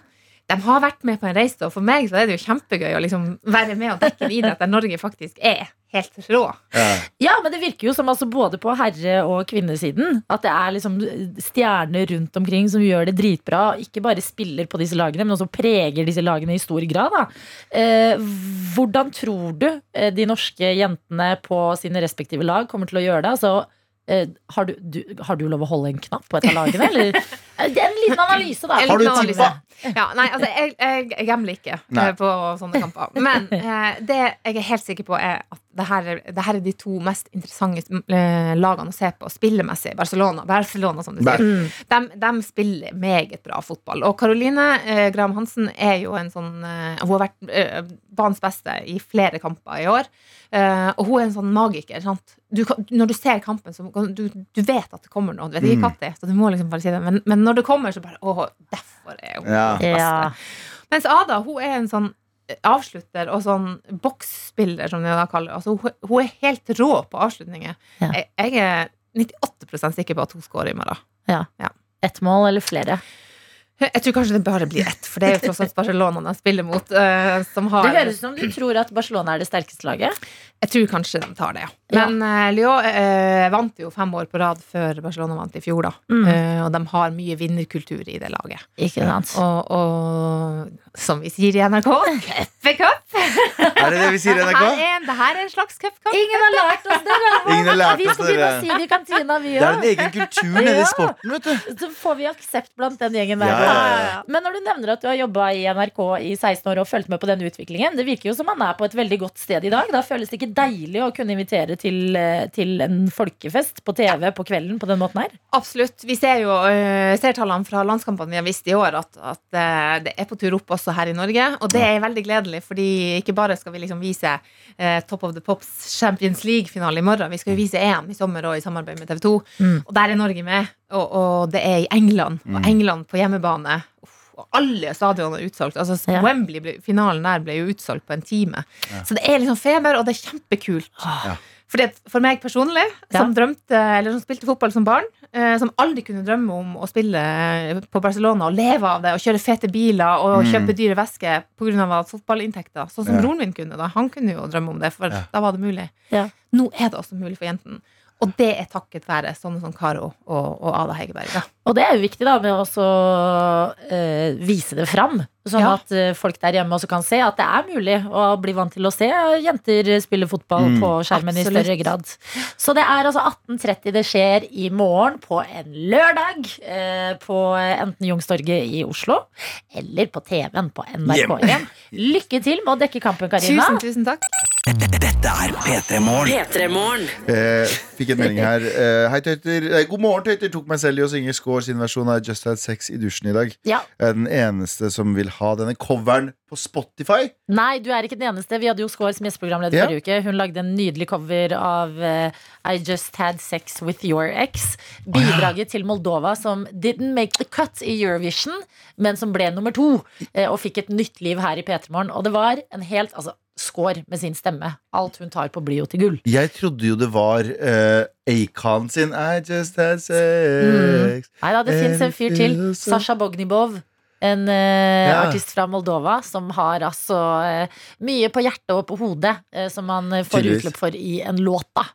de har vært med på en reise, og for meg så er det jo kjempegøy å liksom være med og dekke en idrett der Norge faktisk er helt rå. Ja. ja, men det virker jo som altså både på herre- og kvinnesiden at det er liksom stjerner rundt omkring som gjør det dritbra. Ikke bare spiller på disse lagene, men også preger disse lagene i stor grad. Da. Eh, hvordan tror du eh, de norske jentene på sine respektive lag kommer til å gjøre det? Altså, eh, har, du, du, har du lov å holde en knapp på et av lagene, eller? Eh, Det er en liten analyse, da. Har du tippa? Ja, nei, altså, jeg, jeg, jeg gambler ikke Nei. på sånne kamper. Men eh, det jeg er helt sikker på, er at det her, er- det her er de to mest interessante eh, lagene å se på spillemessig. Barcelona, Barcelona som du sier. De, de spiller meget bra fotball. Og Caroline eh, Graham Hansen er jo en sånn eh, Hun har vært eh, banens beste i flere kamper i år. Eh, og hun er en sånn magiker. Sant? Du, når du ser kampen, så du, du vet at det kommer noe. Du vet ikke Mm. hva det er, så du må liksom bare si det. Men, men når det kommer, så bare Å, derfor er hun Ja. den beste. Ja. Mens Ada hun er en sånn avslutter og sånn boksspiller, som de da kaller det. altså, hun, hun er helt rå på avslutninger. Ja. Jeg, jeg er 98% sikker på at hun scorer i morgen. Ett mål eller flere? Jeg tror kanskje det bare blir ett, for det er jo tross alt Barcelona de spiller mot. Uh, som har, Det høres ut som du tror at Barcelona er det sterkeste laget. Jeg tror kanskje de tar det, ja. Men eh, Lyon eh, vant jo fem år på rad før Barcelona vant i fjor, da. Mm. Eh, og de har mye vinnerkultur i det laget. Ikke sant? Og, og som vi sier i NRK, cupcup! er! Er det det vi sier i NRK? her er det her er en slags cupcup. Ingen har lært oss det! Ingen har lært vi skal det, begynne å si det i kantina, vi Det er en egen kultur nede i sporten, vet du. Så får vi aksept blant den gjengen der. Ja, ja, ja. Men når du nevner at du har jobba i NRK i 16 år og fulgt med på denne utviklingen, det virker jo som man er på et veldig godt sted i dag. Da føles det ikke deilig å kunne invitere til, eh, til en folkefest på TV på kvelden på den måten her? Absolutt. Vi ser jo øh, seertallene fra landskampene vi har visst i år, at, at øh, det er på tur opp også her i Norge. Og det er veldig gledelig, fordi ikke bare skal vi liksom vise eh, Top of the Pops Champions League-finale i morgen, vi skal jo vise EM i sommer og i samarbeid med TV 2. Mm. Og der er Norge med, og, og det er i England. Og Mm. England på hjemmebane. Uff, alle stadionene er utsolgt. Altså, Ja. Wembley, ble, finalen der ble jo utsolgt på en time. Så det er liksom feber, og det er kjempekult. Ja. Fordi at For meg personlig, som drømte Eller som spilte fotball som barn, eh, som aldri kunne drømme om å spille eh, på Barcelona og leve av det og kjøre fete biler og Mm. kjøpe dyre væsker pga. fotballinntekter, sånn som Ja. broren min kunne. da Han kunne jo drømme om det, for Ja. da var det mulig. Ja. Nå er det også mulig for jentene. Og det er takket være sånne som Karo og, og Ada Hegerberg. Da. Og det er jo viktig da med å også, øh, vise det fram. Sånn Ja. at øh, folk der hjemme også kan se at det er mulig å bli vant til å se jenter spille fotball Mm. på skjermen i større grad. Så det er altså 18.30 det skjer i morgen på en lørdag. øh, på enten Youngstorget i Oslo eller på TV-en på NRK1. Lykke til med å dekke kampen, Karina. Tusen, tusen takk. Dette er P3 Morgen. P3morgen. Eh, fikk en melding her. Eh, Hei, tøyter. Eh, god morgen, tøyter. Tok meg selv i å synge Skår sin versjon av Just Had Sex i dusjen i dag. Ja. Jeg er den eneste som vil ha denne coveren på Spotify. Nei, du er ikke den eneste. Vi hadde jo Skår som gjesteprogramleder Ja. forrige uke. Hun lagde en nydelig cover av uh, I Just Had Sex With Your Ex. Bidraget til Moldova som didn't make the cut i Eurovision, men som ble nummer to. eh, og fikk et nytt liv her i P3 Morgen. Og det var en helt Altså, Skår med sin stemme. Alt hun tar på, blir jo til gull. Jeg trodde jo det var uh, Acon sin I Just Had Sex. Nei da, det fins en fyr til. Sasha Bognibov. En eh, Ja. artist fra Moldova som har altså eh, mye på hjertet og på hodet eh, som man eh, får Tydeligvis. utløp for i en låt. da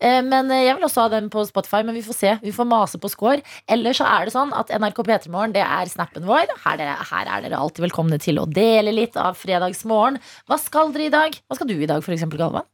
eh, Men eh, jeg vil også ha den på Spotify, men vi får se. Vi får mase på score. Eller så er det sånn at NRK P3morgen, det er snappen vår. Her, dere, her er dere alltid velkomne til å dele litt av fredagsmorgen. Hva skal dere i dag? Hva skal du i dag, for eksempel, Galvan?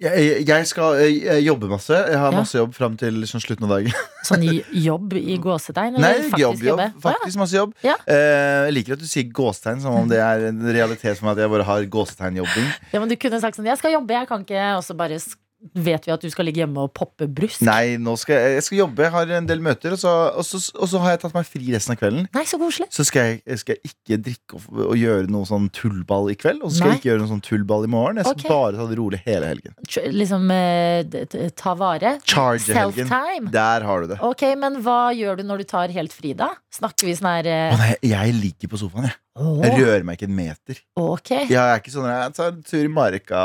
Jeg, jeg skal jobbe masse. Jeg har masse jobb fram til sånn slutten av dagen. Sånn jobb i gåsetegn? Nei, faktisk jobb, jobb. Faktisk masse jobb. Ja. Eh, jeg liker at du sier gåsetegn, som om det er en realitet som at jeg bare har gåsetegnjobbing. Ja, men Du kunne sagt sånn 'jeg skal jobbe, jeg kan ikke', og så bare vet vi at du skal ligge hjemme og poppe brusk. Nei, skal jeg, jeg skal jobbe. Jeg har en del møter, og så, og, så, og så har jeg tatt meg fri resten av kvelden. Nei, så koselig. Så skal jeg, skal jeg ikke drikke og, og gjøre noe sånn tullball i kveld. Og så skal Nei. jeg ikke gjøre noe sånn tullball i morgen. Jeg skal okay. bare ta det rolig hele helgen. Tr- Liksom eh, ta vare. Self-time. Der har du det. Ok, men hva gjør du når du tar helt fri, da? Snakker vi sånn her Å eh, nei, jeg ligger på sofaen, jeg. Åh, Jeg rører meg ikke en meter. Ok. Jeg er ikke sånn jeg tar en tur i marka.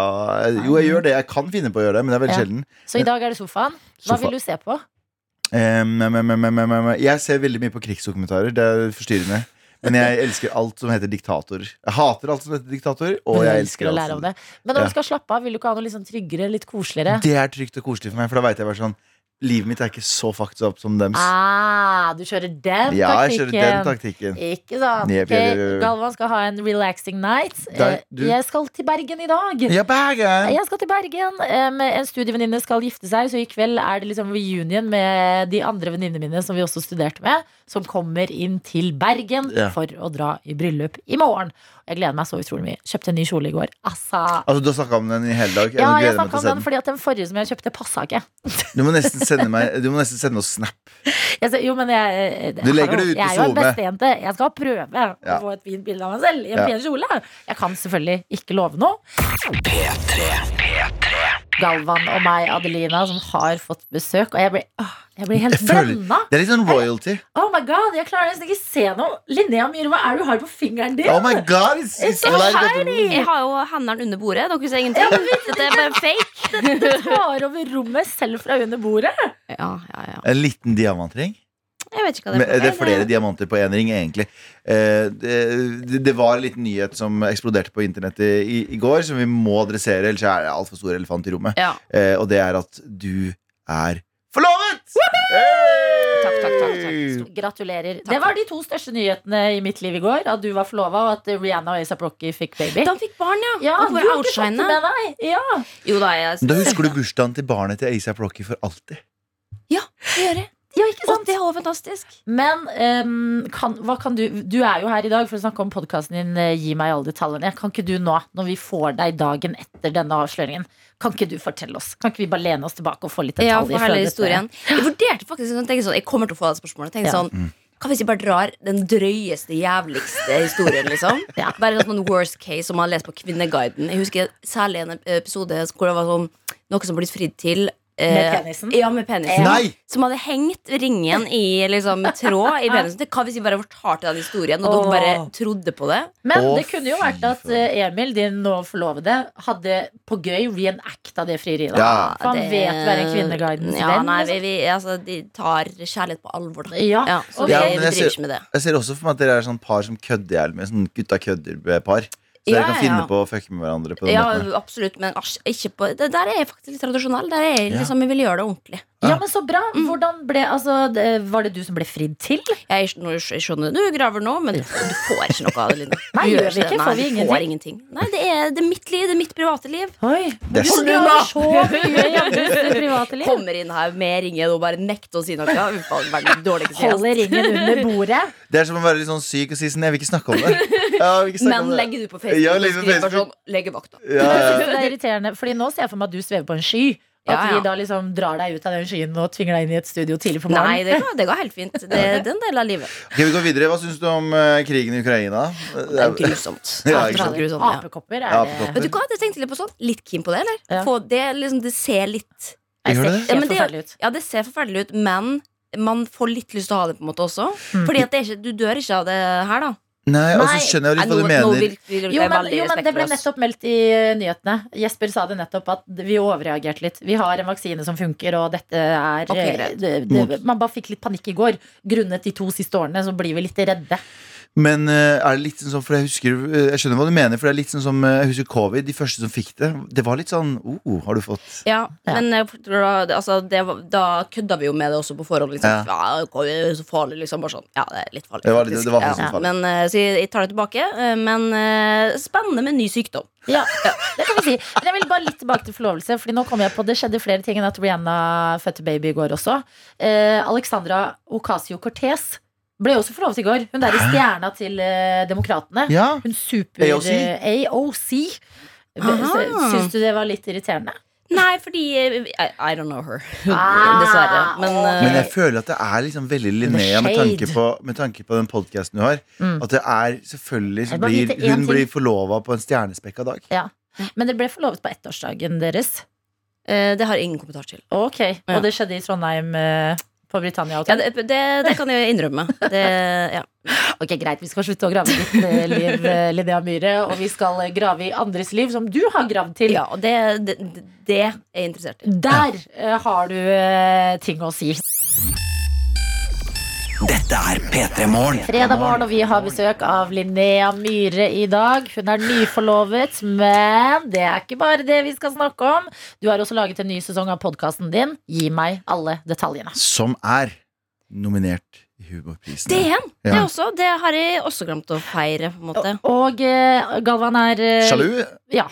Jo, jeg gjør det. Jeg kan finne på å gjøre det, men det er veldig Ja. sjelden. Så i dag er det sofaen. Hva Sofa. vil du se på? Um, um, um. Jeg ser veldig mye på krigsdokumentarer. Det er forstyrrende. Men jeg elsker alt som heter diktator. Jeg hater alt som heter diktator, og jeg elsker elsker å lære om det. Men når du skal slappe av, vil du ikke ha noe sånn tryggere, litt koseligere? Det er trygt og koselig for meg, for da veit jeg bare sånn Livet mitt er ikke så fucked up som dems. Ah, du kjører den Ja, jeg kjører den taktikken. taktikken. Ikke sant? Jep, Ok, jep, jep, jep. Galvan skal ha en relaxing night. Der, Eh, Jeg skal til Bergen i dag. Ja, Bergen! Jeg skal til Bergen. En studievenninne skal gifte seg, så i kveld er det liksom reunion med de andre venninnene mine som vi også studerte med, som kommer inn til Bergen Ja. for å dra i bryllup i morgen. Jeg gleder meg så utrolig mye. Kjøpte en ny kjole i går. Altså Altså, Du har snakka om den i hele dag. Jeg ja, jeg snakka om den den. fordi at den forrige som jeg kjøpte, passa ikke. Du må nesten sende meg Du må nesten sende oss snap. Jeg, ser- jo, men jeg, Du legger det ut på jeg er jo en SoMe. bestejente. Jeg skal prøve Ja. å få et fint bilde av meg selv i en Ja. pen kjole. Jeg kan selvfølgelig ikke love noe. P3. Galvan og meg, Adelina, som har fått besøk. Og jeg blir, åh, jeg blir helt blenda. Det er litt sånn royalty. Oh my god, Jeg klarer nesten ikke se noe. Linnea Myhre, hva er det du har på fingeren din? Oh my god, it's, it's so like! Jeg har jo hendene under bordet. Dere ser ingenting. Dette er bare fake. Du tar over rommet selv fra under bordet. Ja, ja, ja. En liten diamantring. Jeg vet ikke hva det er. det er flere diamanter på én ring, egentlig. Eh, det, var en liten nyhet som eksploderte på internettet i, i går, som vi må adressere, ellers er det altfor stor elefant i rommet. Ja. Eh, og det er at du er forlovet! Takk, takk, takk, takk. Gratulerer. Det var de to største nyhetene i mitt liv i går. At du var forlova, og at Rihanna og ASAP Rocky fikk baby. De fikk barn, ja. Ja, Og du outshine. Ja. Jo da, jeg Da husker du bursdagen til barnet til ASAP Rocky for alltid. Ja, det gjør jeg. Ja, ikke Og sant? det var fantastisk. Men um, kan, hva kan du Du er jo her i dag for å snakke om podkasten din eh, Gi meg alle detaljene. Kan ikke du nå, når vi får deg dagen etter denne avsløringen, kan ikke du fortelle oss? Kan ikke vi bare lene oss tilbake og få litt Ja, detaljer? for hele historien. Jeg vurderte faktisk sånn, sånn, Jeg kommer til å få det spørsmålet. Tenk Ja. sånn Hva hvis jeg bare drar den drøyeste, jævligste historien, liksom? Ja. Bare sånn worst case som man har lest på Kvinneguiden. Jeg husker særlig en episode hvor det var sånn noe som ble fridd til. Eh, Med penisen? Ja, med penisen. Nei! Som hadde hengt ringen i liksom, tråd i penisen. Hva hvis vi bare fortalte den historien, og dere bare trodde på det? Men det kunne jo vært at eh, Emil, din nå forlovede, hadde på gøy reenacta det frieriet. Ja. For han Det- vet være en Kvinneguidens ja, venn. Nei, liksom. vi, vi, altså, de tar kjærlighet på alvor. Da. Ja, Ja, så vi, Ja, jeg, vi jeg driver ser- ikke med det. Jeg ser også for meg at dere er sånn par som kødder i hjel med. Sånn gutta kødder-par. Så Ja, dere kan finne ja. på å fucke med hverandre på den Ja, måten. absolutt, men asj, ikke på, det der er jeg faktisk litt tradisjonell. Der er jeg liksom, jeg vil gjøre det ordentlig. Ja, men så bra. Hvordan ble, altså, det, var det du som ble fridd til? Jeg, jeg skjønner du graver nå, men du, du får ikke noe av det, Line. Du Nei, gjør vi ikke? Nei, Får vi du får ingenting. Nei, det er, det er mitt liv, det er mitt private liv. Oi, Det du graver så mye i andres private liv. Kommer inn her med ringen og bare nekter å si noe. Holder ringen under bordet. Det er som å være litt sånn syk og si sånn Jeg vil ikke snakke om det. Snakke Men om det. legger du på Facebook Ja, legger på Facebook. sånn Legevakta. Ja, ja. Det er irriterende, Fordi nå ser jeg for meg at du svever på en sky. At Ja, ja. vi da liksom drar deg ut av den skyen og tvinger deg inn i et studio tidlig på Nei, det går, det går helt fint. Det, det er en del av livet. Ok, Vi går videre. Hva syns du om uh, krigen i Ukraina? Det er grusomt. Ja, Det ikke er sant? grusomt, ja. Apekopper er apekopper. Vet du hva, jeg tenkte litt på sånn Litt keen på det, eller? Ja. Få det, liksom, det ser litt Jeg ser det? Ja, det- forferdelig ut. Ja, det ser forferdelig ut, men man får litt lyst til å ha det på en måte også. Mm. Fordi at er ikke, du dør ikke av det her, da. Nei, og så skjønner jeg litt hva du mener. virker vi Jo men, jo, men det ble nettopp meldt i nyhetene. Jesper sa det nettopp at vi overreagerte litt. Vi har en vaksine som funker, og dette er okay, eh, det, det, Man bare fikk litt panikk i går. Grunnet de to siste årene så blir vi litt redde. Men eh, er det litt sånn For jeg husker eh, Jeg skjønner hva du mener, for det er litt sånn som eh, Jeg husker covid, de første som fikk det. Det var litt sånn oh, har du fått Ja, Ja. men jeg tror da, altså, det, var- da kødda vi jo med det også på forhånd. Liksom. Ja. Ja. covid er så farlig, liksom. Bare sånn. Ja, det er litt farlig. Det var det, det var ja. farlig. Men, så jeg, jeg tar det tilbake. Men spennende med ny sykdom. Ja, det kan vi si. Men jeg vil bare litt tilbake til forlovelse, Fordi nå kom jeg på det skjedde flere ting enn at Rihanna fødte baby i går også. Eh, Alexandra Ocasio-Cortez ble også forlovet i går. Hun der i stjerna til eh, Demokratene. Ja. Hun super AOC? eh, AOC. Aha. Syns du det var litt irriterende? Nei, fordi eh, I, I don't know her. Ah, Dessverre. Men, ok. eh, Men jeg føler at det er liksom veldig Linnea med shade. tanke på, med tanke på den podkasten du har. Mm. At det er selvfølgelig så Jeg blir, vite én Hun ting. blir forlova på en stjernespekka dag. Ja. Men dere ble forlovet på ettårsdagen deres. eh, det har jeg ingen kommentar til. Ok, Og det skjedde i Trondheim eh, på Britannia Ja, det, det, det kan jeg innrømme. Det, ja. Ok, Greit, vi skal slutte å grave i ditt liv, eh, Linnea Myhre. Og vi skal grave i andres liv, som du har gravd til. ja, og det, det, det er jeg interessert i. Der uh, har du uh, ting å si. Dette er P3 Morgen. Fredag morgen, og vi har besøk av Linnea Myhre i dag. Hun er nyforlovet, men det er ikke bare det vi skal snakke om. Du har også laget en ny sesong av podkasten din. Gi meg alle detaljene. Som er nominert i Humorprisen. Det igjen! Ja. Det, også, det har jeg også glemt å feire. på en måte Og og Galvan er eh, Sjalu? Ja.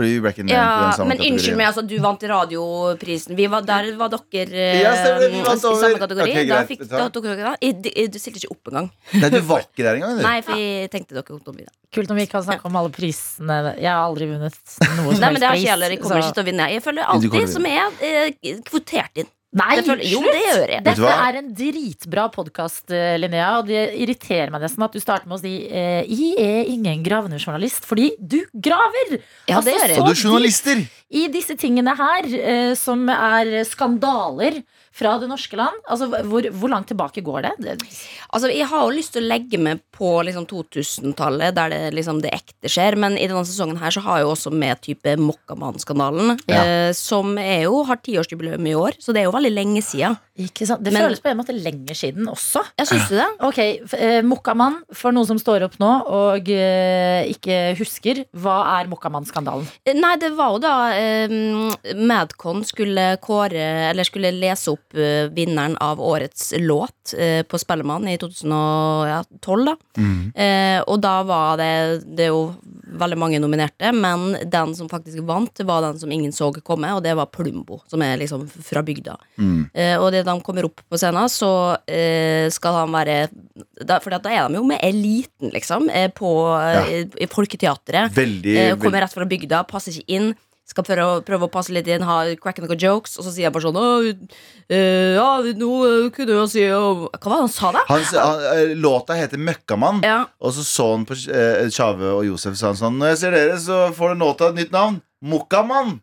Fordi vi ble ikke nevnt i den Ja, men unnskyld meg, altså, du vant radioprisen. Vi var, der var dere eh, Ja, stemmer vi vant i samme kategori. Ok, da fikk, da tok dere da. Jeg, jeg, du stilte ikke opp engang. Nei, du var ikke der engang. Nei, for jeg tenkte dere kom til å. Kult om vi kan snakke om alle prisene. Jeg har aldri vunnet noe som Nei, men det har helst ikke jeg heller. Jeg kommer så- ikke til å vinne. Jeg føler alltid som er eh, kvotert inn. Nei, føler- jo, slutt! det gjør jeg. Dette er en dritbra podkast, Linnea, og det irriterer meg nesten at du starter med å si eh, Jeg er ingen gravende journalist, fordi du graver! Ja, Altså, det gjør jeg. så Og du er journalister! I disse tingene her, eh, som er skandaler fra det norske land, altså hvor, hvor langt tilbake går det? det Altså, Jeg har jo lyst til å legge meg på liksom 2000-tallet, der det liksom det ekte skjer. Men i denne sesongen her så har jeg jo også med type Mokkamann-skandalen. Ja. Eh, som er jo har tiårsjubileum i år, så det er jo veldig lenge siden. Ikke sant? det Men- føles på en måte lenger siden også. Jeg synes det? Ok, eh, Mokkamann, for noen som står opp nå og eh, ikke husker, hva er Mokkamann-skandalen? Eh, Nei, det var jo da eh, Madcon skulle kåre Eller skulle lese opp eh, vinneren av årets låt eh, på Spellemann i 2012, da. Mm. Eh, og da var det Det er jo veldig mange nominerte, men den som faktisk vant, var den som ingen så komme, og det var Plumbo, som er liksom fra bygda. Mm. Eh, og det de kommer opp på scenen, så eh, skal han være For da er de jo med eliten, liksom, eh, på eh, i Folketeatret. Veldig, Eh, veldig kommer rett fra bygda, passer ikke inn. Skal prøve, å- prøve å passe litt inn, ha crack noen jokes, og så sier jeg bare sånn uh, Ja, nå eh, kunne jo si uh, Hva var det han sa da? han, han, eh, Låta heter Møkkamann, Ja, og så så han på Tjave uh, og Josef sa han sånn Når jeg ser dere, så får dere låta et nytt navn. Mokkamann!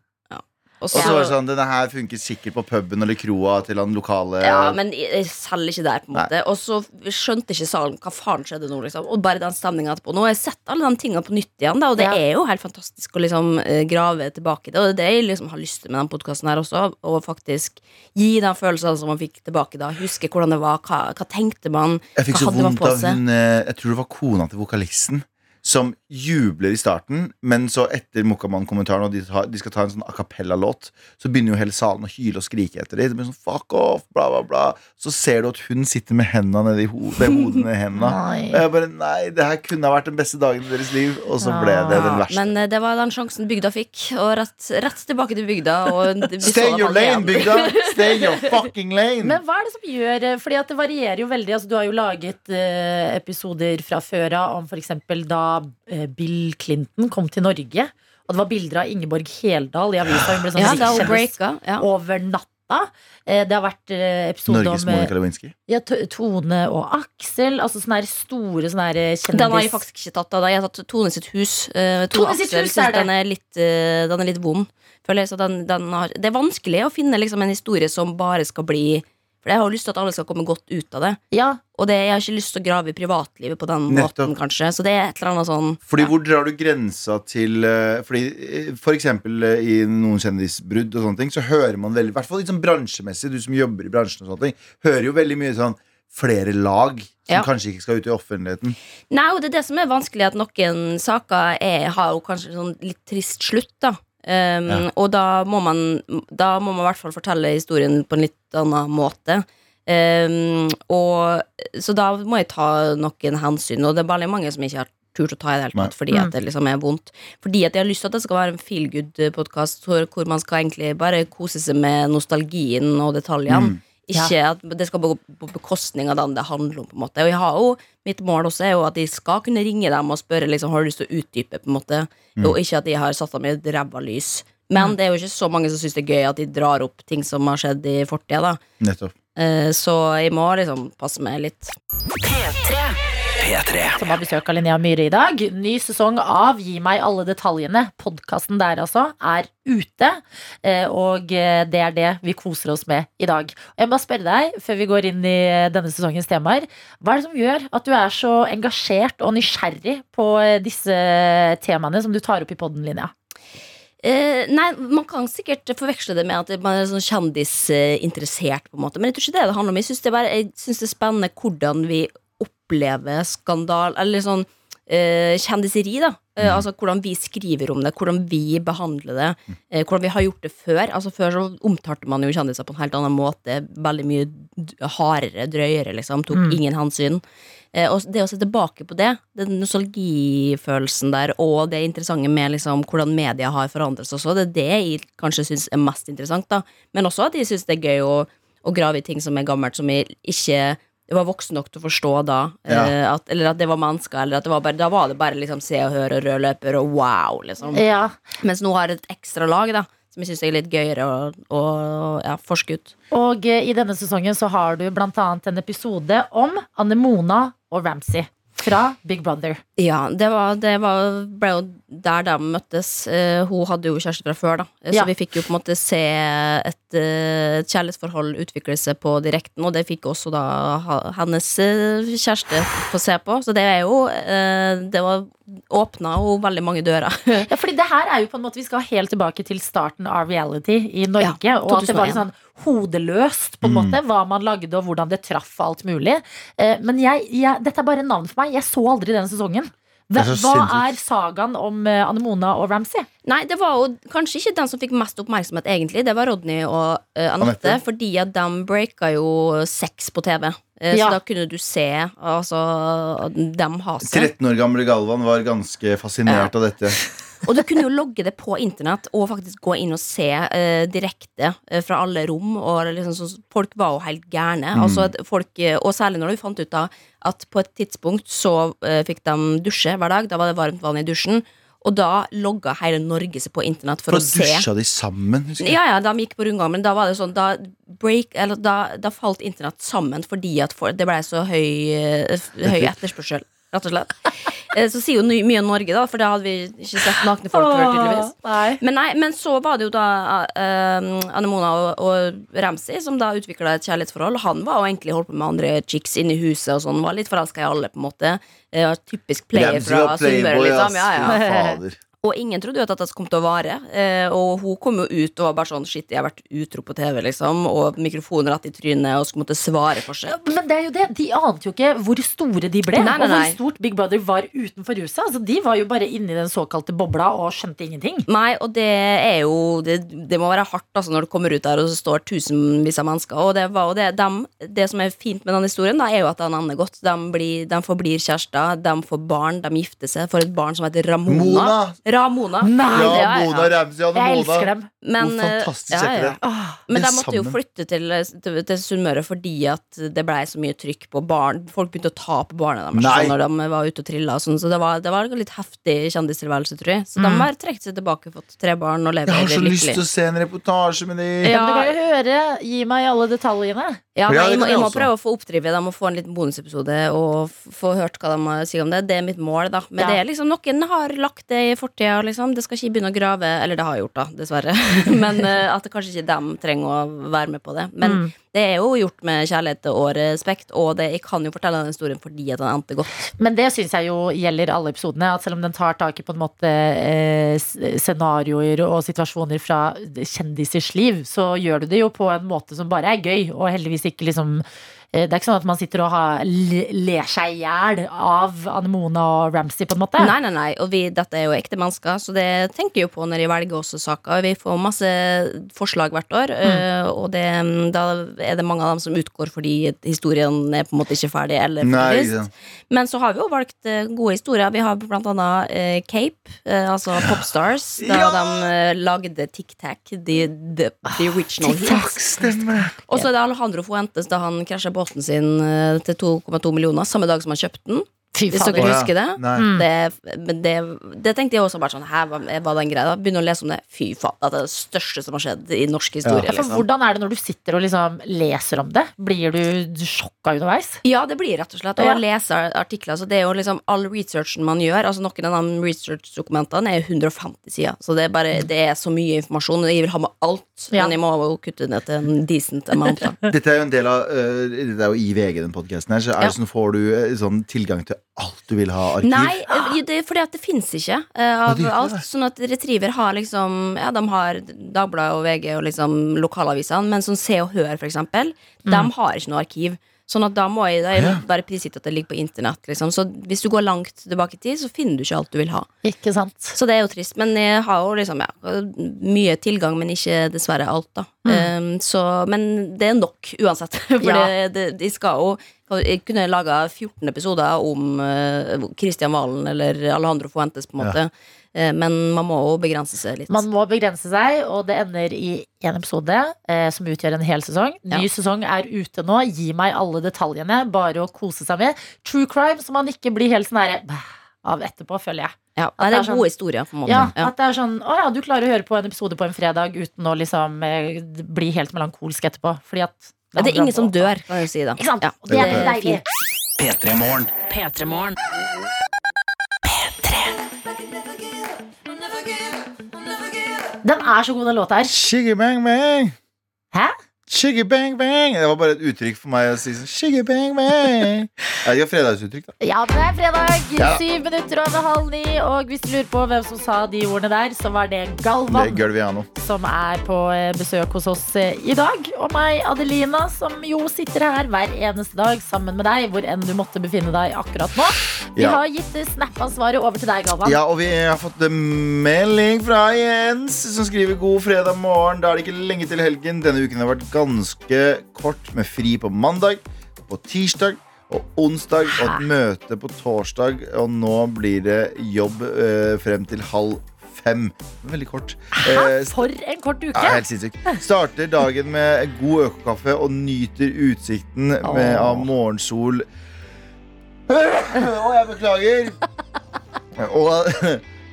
Og Og så var det sånn, denne her funker sikkert på puben eller kroa til han lokale Ja, men jeg ikke der, på en måte. Og så skjønte ikke salen hva faen skjedde nå, liksom. Og bare den stemninga etterpå. Nå har jeg sett alle de tingene på nytt igjen, da, og det Ja. er jo helt fantastisk å liksom eh, grave tilbake det. Og det er det jeg liksom har lyst til med den podkasten her også, å faktisk gi den følelsen som man fikk tilbake da. Huske hvordan det var, hva, hva tenkte man, Jeg fikk så vondt av hun eh, Jeg tror det var kona til vokalisten som jubler i starten, men så etter Mokkamann-kommentaren, og de, tar, de skal ta en sånn a cappella-låt, så begynner jo hele salen å hyle og skrike etter dem. Det blir sånn fuck off, bla, bla, bla. Så ser du at hun sitter med hendene nedi ho det hodet nedi hendene. Og jeg bare nei, det her kunne ha vært den beste dagen i deres liv, og så ble det den verste. Men eh, det var den sjansen bygda fikk, og rett, rett tilbake til bygda. Og Stay your lane, igjen. bygda! Stay your fucking lane! Men hva er det som gjør eh, Fordi at det varierer jo veldig. Altså, du har jo laget eh, episoder fra før av om f.eks. da eh, Bill Clinton kom til Norge. Og det var bilder av Ingeborg Heldal i avisa. Hun ble sånn Ja. Ja. over natta. Eh, det har vært eh, episode Norges om Monica Lewinsky. ja, Tone og Aksel. Altså sånne store sånne her kjendis... Den har jeg faktisk ikke tatt. Da. Jeg har tatt Tone sitt hus. Tone sitt hus er det. Den er litt, den er litt vond. Føler jeg, så den, den har, det er vanskelig å finne liksom, en historie som bare skal bli For jeg har jo lyst til at alle skal komme godt ut av det. Ja, Og det, jeg har ikke lyst til å grave i privatlivet på den Nettopp. måten, kanskje. Så det er et eller annet sånn Fordi ja. Hvor drar du grensa til eh, Fordi eh, For eksempel eh, i noen kjendisbrudd og sånne ting, så hører man veldig, i hvert fall litt sånn bransjemessig, du som jobber i bransjen, og sånne ting, hører jo veldig mye sånn flere lag som Ja. kanskje ikke skal ut i offentligheten. Nei, og det er det som er vanskelig, at noen saker er, har jo kanskje sånn litt trist slutt, da. Um, Ja. Og da må man Da må man i hvert fall fortelle historien på en litt annen måte. Um, og, så da må jeg ta noen hensyn, og det er veldig mange som ikke har turt å ta i det hele tatt, fordi at det liksom er vondt. Fordi at jeg har lyst til at det skal være en feel good-podkast hvor, hvor man skal egentlig bare kose seg med nostalgien og detaljene. Ikke at det skal gå på bekostning av den det handler om. på en måte Og jeg har jo Mitt mål også er jo at de skal kunne ringe dem og spørre liksom, Har du lyst til å utdype. på en måte Og ikke at de har satt dem i et ræva lys. Men det er jo ikke så mange som syns det er gøy at de drar opp ting som har skjedd i fortida. Eh, Så jeg må liksom passe meg litt. P3. Som har besøk av Linnea Myhre i dag. Ny sesong av Gi meg alle detaljene. Podkasten der altså er ute. eh, Og eh, det er det vi koser oss med i dag. Jeg må bare spørre deg, før vi går inn i eh, denne sesongens temaer, hva er det som gjør at du er så engasjert og nysgjerrig på disse temaene som du tar opp i podden, Linnea? Eh, nei, Man kan sikkert forveksle det med at man er sånn kjendisinteressert, på en måte men jeg tror ikke det det handler om. Jeg syns det, det er spennende hvordan vi opplever skandal Eller sånn eh, kjendiseri, da. Eh, altså hvordan vi skriver om det, hvordan vi behandler det. Eh, hvordan vi har gjort det før. Altså Før så omtalte man jo kjendiser på en helt annen måte. Veldig mye hardere, drøyere, liksom. Tok ingen hensyn. Eh, og det å se tilbake på det, den nostalgifølelsen der, og det interessante med liksom, hvordan media har forandret seg også, det er det jeg kanskje syns er mest interessant. da Men også at jeg syns det er gøy å, å grave i ting som er gammelt, som jeg ikke var voksen nok til å forstå da. Ja. Eh, at, eller at det var mennesker, eller at det var bare, da var det bare liksom se og høre og rød løper og wow, liksom. Ja, Mens nå har et ekstra lag, da. Som jeg syns er litt gøyere å, å ja, forske ut. Og eh, i denne sesongen så har du blant annet en episode om Anemona og Ramsay fra Big Brother. Ja, det, var, det var, ble jo der de møttes. Eh, hun hadde jo kjæreste fra før, da. Eh, Ja. Så vi fikk jo på en måte se et, eh, et kjærlighetsforhold utvikle seg på direkten, og det fikk også da ha, hennes eh, kjæreste få se på. Så det er jo eh, Det var åpna jo veldig mange dører. Ja, fordi det her er jo på en måte Vi skal helt tilbake til starten av reality i Norge. Ja, og at det var sånn hodeløst, på en måte, hva man lagde og hvordan det traff alt mulig. Eh, men jeg, jeg, dette er bare navn for meg. Jeg så aldri den sesongen. Hva, er hva er sagaen om eh, Anemona og Ramsay? Nei, det var jo kanskje ikke den som fikk mest oppmerksomhet, egentlig. Det var Rodney og uh, Anette, fordi at de breaka jo sex på TV. Uh, Ja. Så da kunne du se altså, dem ha seg. 13 år gamle Galvan var ganske fascinert av dette. Og du kunne jo logge det på internett og faktisk gå inn og se eh, direkte eh, fra alle rom. Og liksom, så, folk var jo helt gærne. Altså, folk, eh, og særlig når du fant ut da at på et tidspunkt så eh, fikk de dusje hver dag. Da var det varmt vann i dusjen. Og da logga hele Norge seg på internett for, For å se. dusja de sammen, jeg. Ja, ja, de gikk på rundgang, men da var det sånn Da, break, eller da, da falt internett sammen fordi at for, det ble så høy, eh, høy etterspørsel. Rett og slett. Eh, Så sier jo mye om Norge, da, for da hadde vi ikke sett nakne folk før, tydeligvis. nei. Men, nei, men så var det jo da uh, Anemona og, og Ramsay som da utvikla et kjærlighetsforhold. Han var jo egentlig holdt på med andre chicks inne i huset og sånn. Var litt forelska i alle, på en måte. Uh, typisk player Ramsey fra Sunnmøre, liksom. Ja, ja. Og ingen trodde jo at dette kom til å vare. Eh, og hun kom jo ut og var bare sånn Shit, jeg har vært utro på TV, liksom. Og mikrofonen rett i trynet og skulle måtte svare for seg. Men det er jo det, de ante jo ikke hvor store de ble, Nei, nei, og hvor stort Big Brother var utenfor huset. Altså, de var jo bare inni den såkalte bobla og skjønte ingenting. Nei, og det er jo Det, det må være hardt altså, når du kommer ut der og så står tusenvis av mennesker. Og det, var, jo det, dem, det som er fint med den historien, da, er jo at den ender godt. De, blir, de forblir kjærester, de får barn, de gifter seg. Får et barn som heter Ramona. Mona! Ramona. Nei, Ja, ja. er- Ramsey Jeg Mona. elsker dem. Men, Hvor fantastisk ja, er ikke ja, det? Åh, Men Det de måtte jo flytte til, til, til Sunnmøre fordi at det blei så mye trykk på barn. Folk begynte å ta på barna deres sånn, når de var ute og trilla. og Sånn, så det var, det var en litt heftig kjendistilværelse, tror jeg. Så de har trukket seg tilbake, fått tre barn og lever Jeg har så lyst til å se en reportasje med dem. Ja. Men du kan jo høre Gi meg alle detaljene. Ja, men jeg, må, jeg jeg må prøve å få oppdrivet dem og få en liten bonusepisode og få hørt hva de sier om det. Det er mitt mål, da. Men Ja. det er liksom noen har lagt det i fortida, liksom. Det skal ikke begynne å grave Eller det har jeg gjort, da, dessverre. Men uh, at kanskje ikke dem trenger å være med på det. Men Mm. det er jo gjort med kjærlighet og respekt, og det, jeg kan jo fortelle den historien fordi at den endte godt. Men det syns jeg jo gjelder alle episodene. At selv om den tar tak i på en måte eh, scenarioer og situasjoner fra kjendisers liv, så gjør du det jo på en måte som bare er gøy, og heldigvis ikke liksom det er ikke sånn at man sitter og har, ler seg i hjel av Anemona og Ramsay, på en måte. Nei, nei, nei, og vi, dette er jo ekte mennesker, så det tenker jeg jo på når jeg velger også saker. Vi får masse forslag hvert år, mm. og det, da er det mange av dem som utgår fordi historien er på en måte ikke ferdig eller for Nei, ikke trist. sant. Men så har vi jo valgt eh, gode historier. Vi har blant annet eh, Cape, eh, altså Popstars, da Ja! de eh, lagde Tic Tac, the, the, the original hits. Og så er det Alejandro Fuentes da han krasja båten sin eh, til 2,2 millioner samme dag som han kjøpte den. Fy Hvis dere husker det? Mm. Det, men det, det tenkte jeg også bare sånn Her var, var den greia. Begynner å lese om det. Fy faen, det er det største som har skjedd i norsk historie. Ja, liksom. hvordan er det når du sitter og liksom leser om det? Blir du sjokka underveis? Ja, det blir rett og slett. Og Ja. å lese artikler. Så det er jo liksom all researchen man gjør. Altså Noen av de research-dokumentene er jo 150 sider. Så det er bare Det er så mye informasjon. og Jeg vil ha med alt. Ja. Men jeg må jo kutte ned til en decent amount. Dette er jo en del av uh, Det er jo i VG, den podcasten her. Så er Ja. det sånn, får du øh, sånn tilgang til alt du vil ha arkiv? Nei, eh, det er fordi at det fins ikke uh, av ja, alt. Sånn at Retriever har liksom Ja, de har Dagbladet og VG og liksom lokalavisene, men sånn Se og Hør, for eksempel, de har ikke noe arkiv. Sånn at da må jeg, da jeg bare prisgitt at det ligger på internett. Liksom. Så hvis du går langt tilbake i tid, så finner du ikke alt du vil ha. Ikke sant? Så det er jo trist. Men jeg har jo liksom ja, mye tilgang, men ikke dessverre alt, da. Um, så, men det er nok uansett. For Ja. det, det, de skal jo Jeg kunne laga 14 episoder om Kristian Christian Valen eller Alejandro Fuentes, på en måte. Ja. men man må jo begrense seg litt. Man må begrense seg, og det ender i én episode, eh, som utgjør en hel sesong. Ny Ja. sesong er ute nå. Gi meg alle detaljene. Bare å kose seg med. True crime, som man ikke blir helt sånn herre av etterpå, føler jeg. ja, at det det er er sånn- gode historier. Ja, Ja. At det er sånn Å ja, du klarer å høre på en episode på en fredag uten å liksom eh, bli helt melankolsk etterpå. Fordi at Ja, det er ingen som dør, kan jeg si. da Ikke sant? Ja, det er deilig. fint. P3 Morgen. P3 Morgen. Den er så god, den låta her. Shiggy bang bang. Hæ? Shiggy bang bang. Det var bare et uttrykk for meg å si sånn Shiggy bang bang. Ja, det er fredagsuttrykk, da. Ja, det er fredag, Ja. syv minutter over halv ni. Og hvis du lurer på hvem som sa de ordene der, så var det Det Galvan. er Gulviano. som er på eh, besøk hos oss eh, i dag. Og meg, Adelina, som jo sitter her hver eneste dag sammen med deg, hvor enn du måtte befinne deg akkurat nå. Vi Ja. har gitt Snap-ansvaret over til deg, Galvan. Ja, og vi har fått en melding fra Jens som skriver god fredag morgen. Da er det ikke lenge til helgen. Denne uken har vært ganske kort med fri på mandag, på tirsdag og onsdag og et møte på torsdag. Og nå blir det jobb eh, frem til halv fem. Veldig kort. Hæ? Eh, For en kort uke! ja, helt sinnssykt. Starter dagen med god økokaffe og nyter utsikten med, av morgensol. Å, jeg beklager. Og,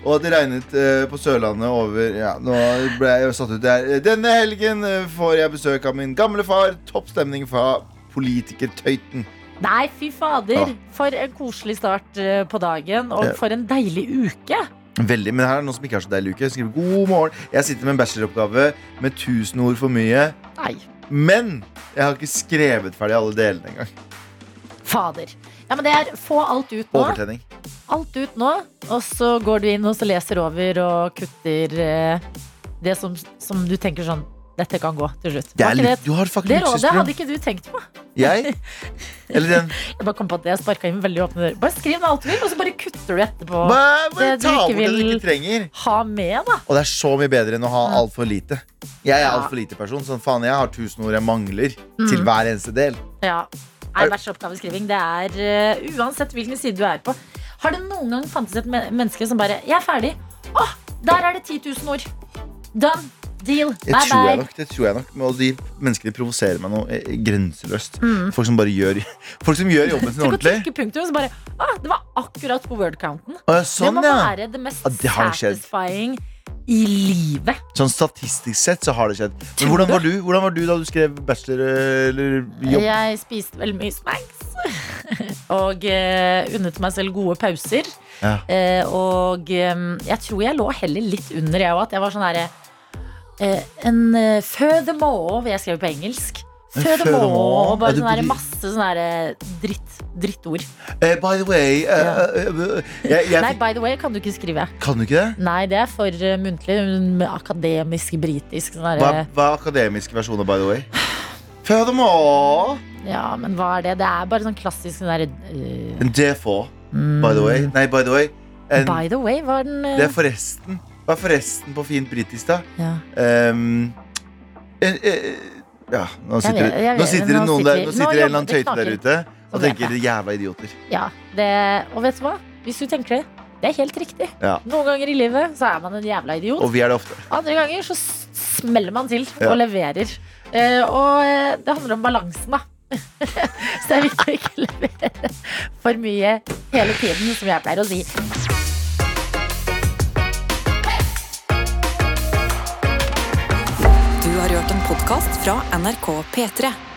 og at det regnet eh, på Sørlandet over ja, Nå ble jeg satt ut der. Denne helgen eh, får jeg besøk av min gamle far. Topp stemning fra politikertøyten. Nei, fy fader. Ja. For en koselig start eh, på dagen, og Ja. for en deilig uke. Veldig, Men her er det noe som ikke har så deilig uke. Jeg skriver god morgen. Jeg sitter med en bacheloroppgave med 1000 ord for mye. Nei, Men jeg har ikke skrevet ferdig alle delene engang. fader. Ja, men det er få alt ut nå. Overtenning. Alt ut nå, og så går du inn og så leser over og kutter eh, det som, som du tenker sånn Dette kan gå til slutt. Det litt, det, du har det rådet hadde ikke du tenkt på. Jeg? Eller den Jeg bare kom på at jeg sparka inn veldig åpne dører. Bare skriv ned alt du vil, og så bare kutter du etterpå. Bare, bare Det du ikke vil det du ikke. Ha med, da. Og det er så mye bedre enn å ha altfor lite. Jeg er Ja. altfor lite person. Sånn faen, jeg har tusen ord jeg mangler Mm. til hver eneste del. Ja. Verste oppgaveskriving. Det er eh, uansett hvilken side du er på. Har det noen gang fantes et menneske som bare Jeg er ferdig. Å, der er det 10 000 ord. Done. Deal. Det Bye, tror jeg nok. det tror jeg nok Og de menneskene provoserer meg noe eh, grenseløst. Mm. Folk som bare gjør Folk som gjør jobben sin ordentlig. punktum, bare ah, Det var akkurat på word-counten. Ah, ja, det må må ja. være det mest ah, det satisfying i livet. Sånn statistisk sett så har det skjedd. Men hvordan var du Hvordan var du da du skrev bachelor eh, eller jobb? Jeg spiste veldig mye snacks. Og uh, unnet meg selv gode pauser. Ja. Uh, og um, jeg tror jeg lå heller litt under, jeg òg. At jeg var sånn herre En uh, furthermore, jeg skrev på engelsk. Furthermore. bare sånn blir- masse sånne dritt, drittord. Uh, by the way uh, eh, jeg, jeg, Nei, by the way kan du ikke skrive. Kan du ikke det? Nei, det er for muntlig. Akademisk, britisk. Sånn Hva, hva er akademisk versjon av by the way? Furthermore Ja, men hva er det? Det er bare sånn klassisk sånn derre uh... En therefore, mm, by the way. Nei, by the way. En, By the way var den uh... det er forresten. Hva er forresten på fint britisk, da? ja. Um, en, eh, ja, nå sitter, vet- jeg nå sitter nå noen sitter- der Nå nå sitter det en eller annen tøyte der ute og tenker det. jævla idioter. Ja, det, og vet du hva? Hvis du tenker det, det er helt riktig. Ja. Noen ganger i livet så er man en jævla idiot. Og vi er det ofte. Andre ganger så smeller man til Ja. og leverer. Eh, og eh, det handler om balansen, da. Så det er viktig å ikke levere for mye hele tiden, som jeg pleier å si. Du har hørt en podkast fra NRK P3.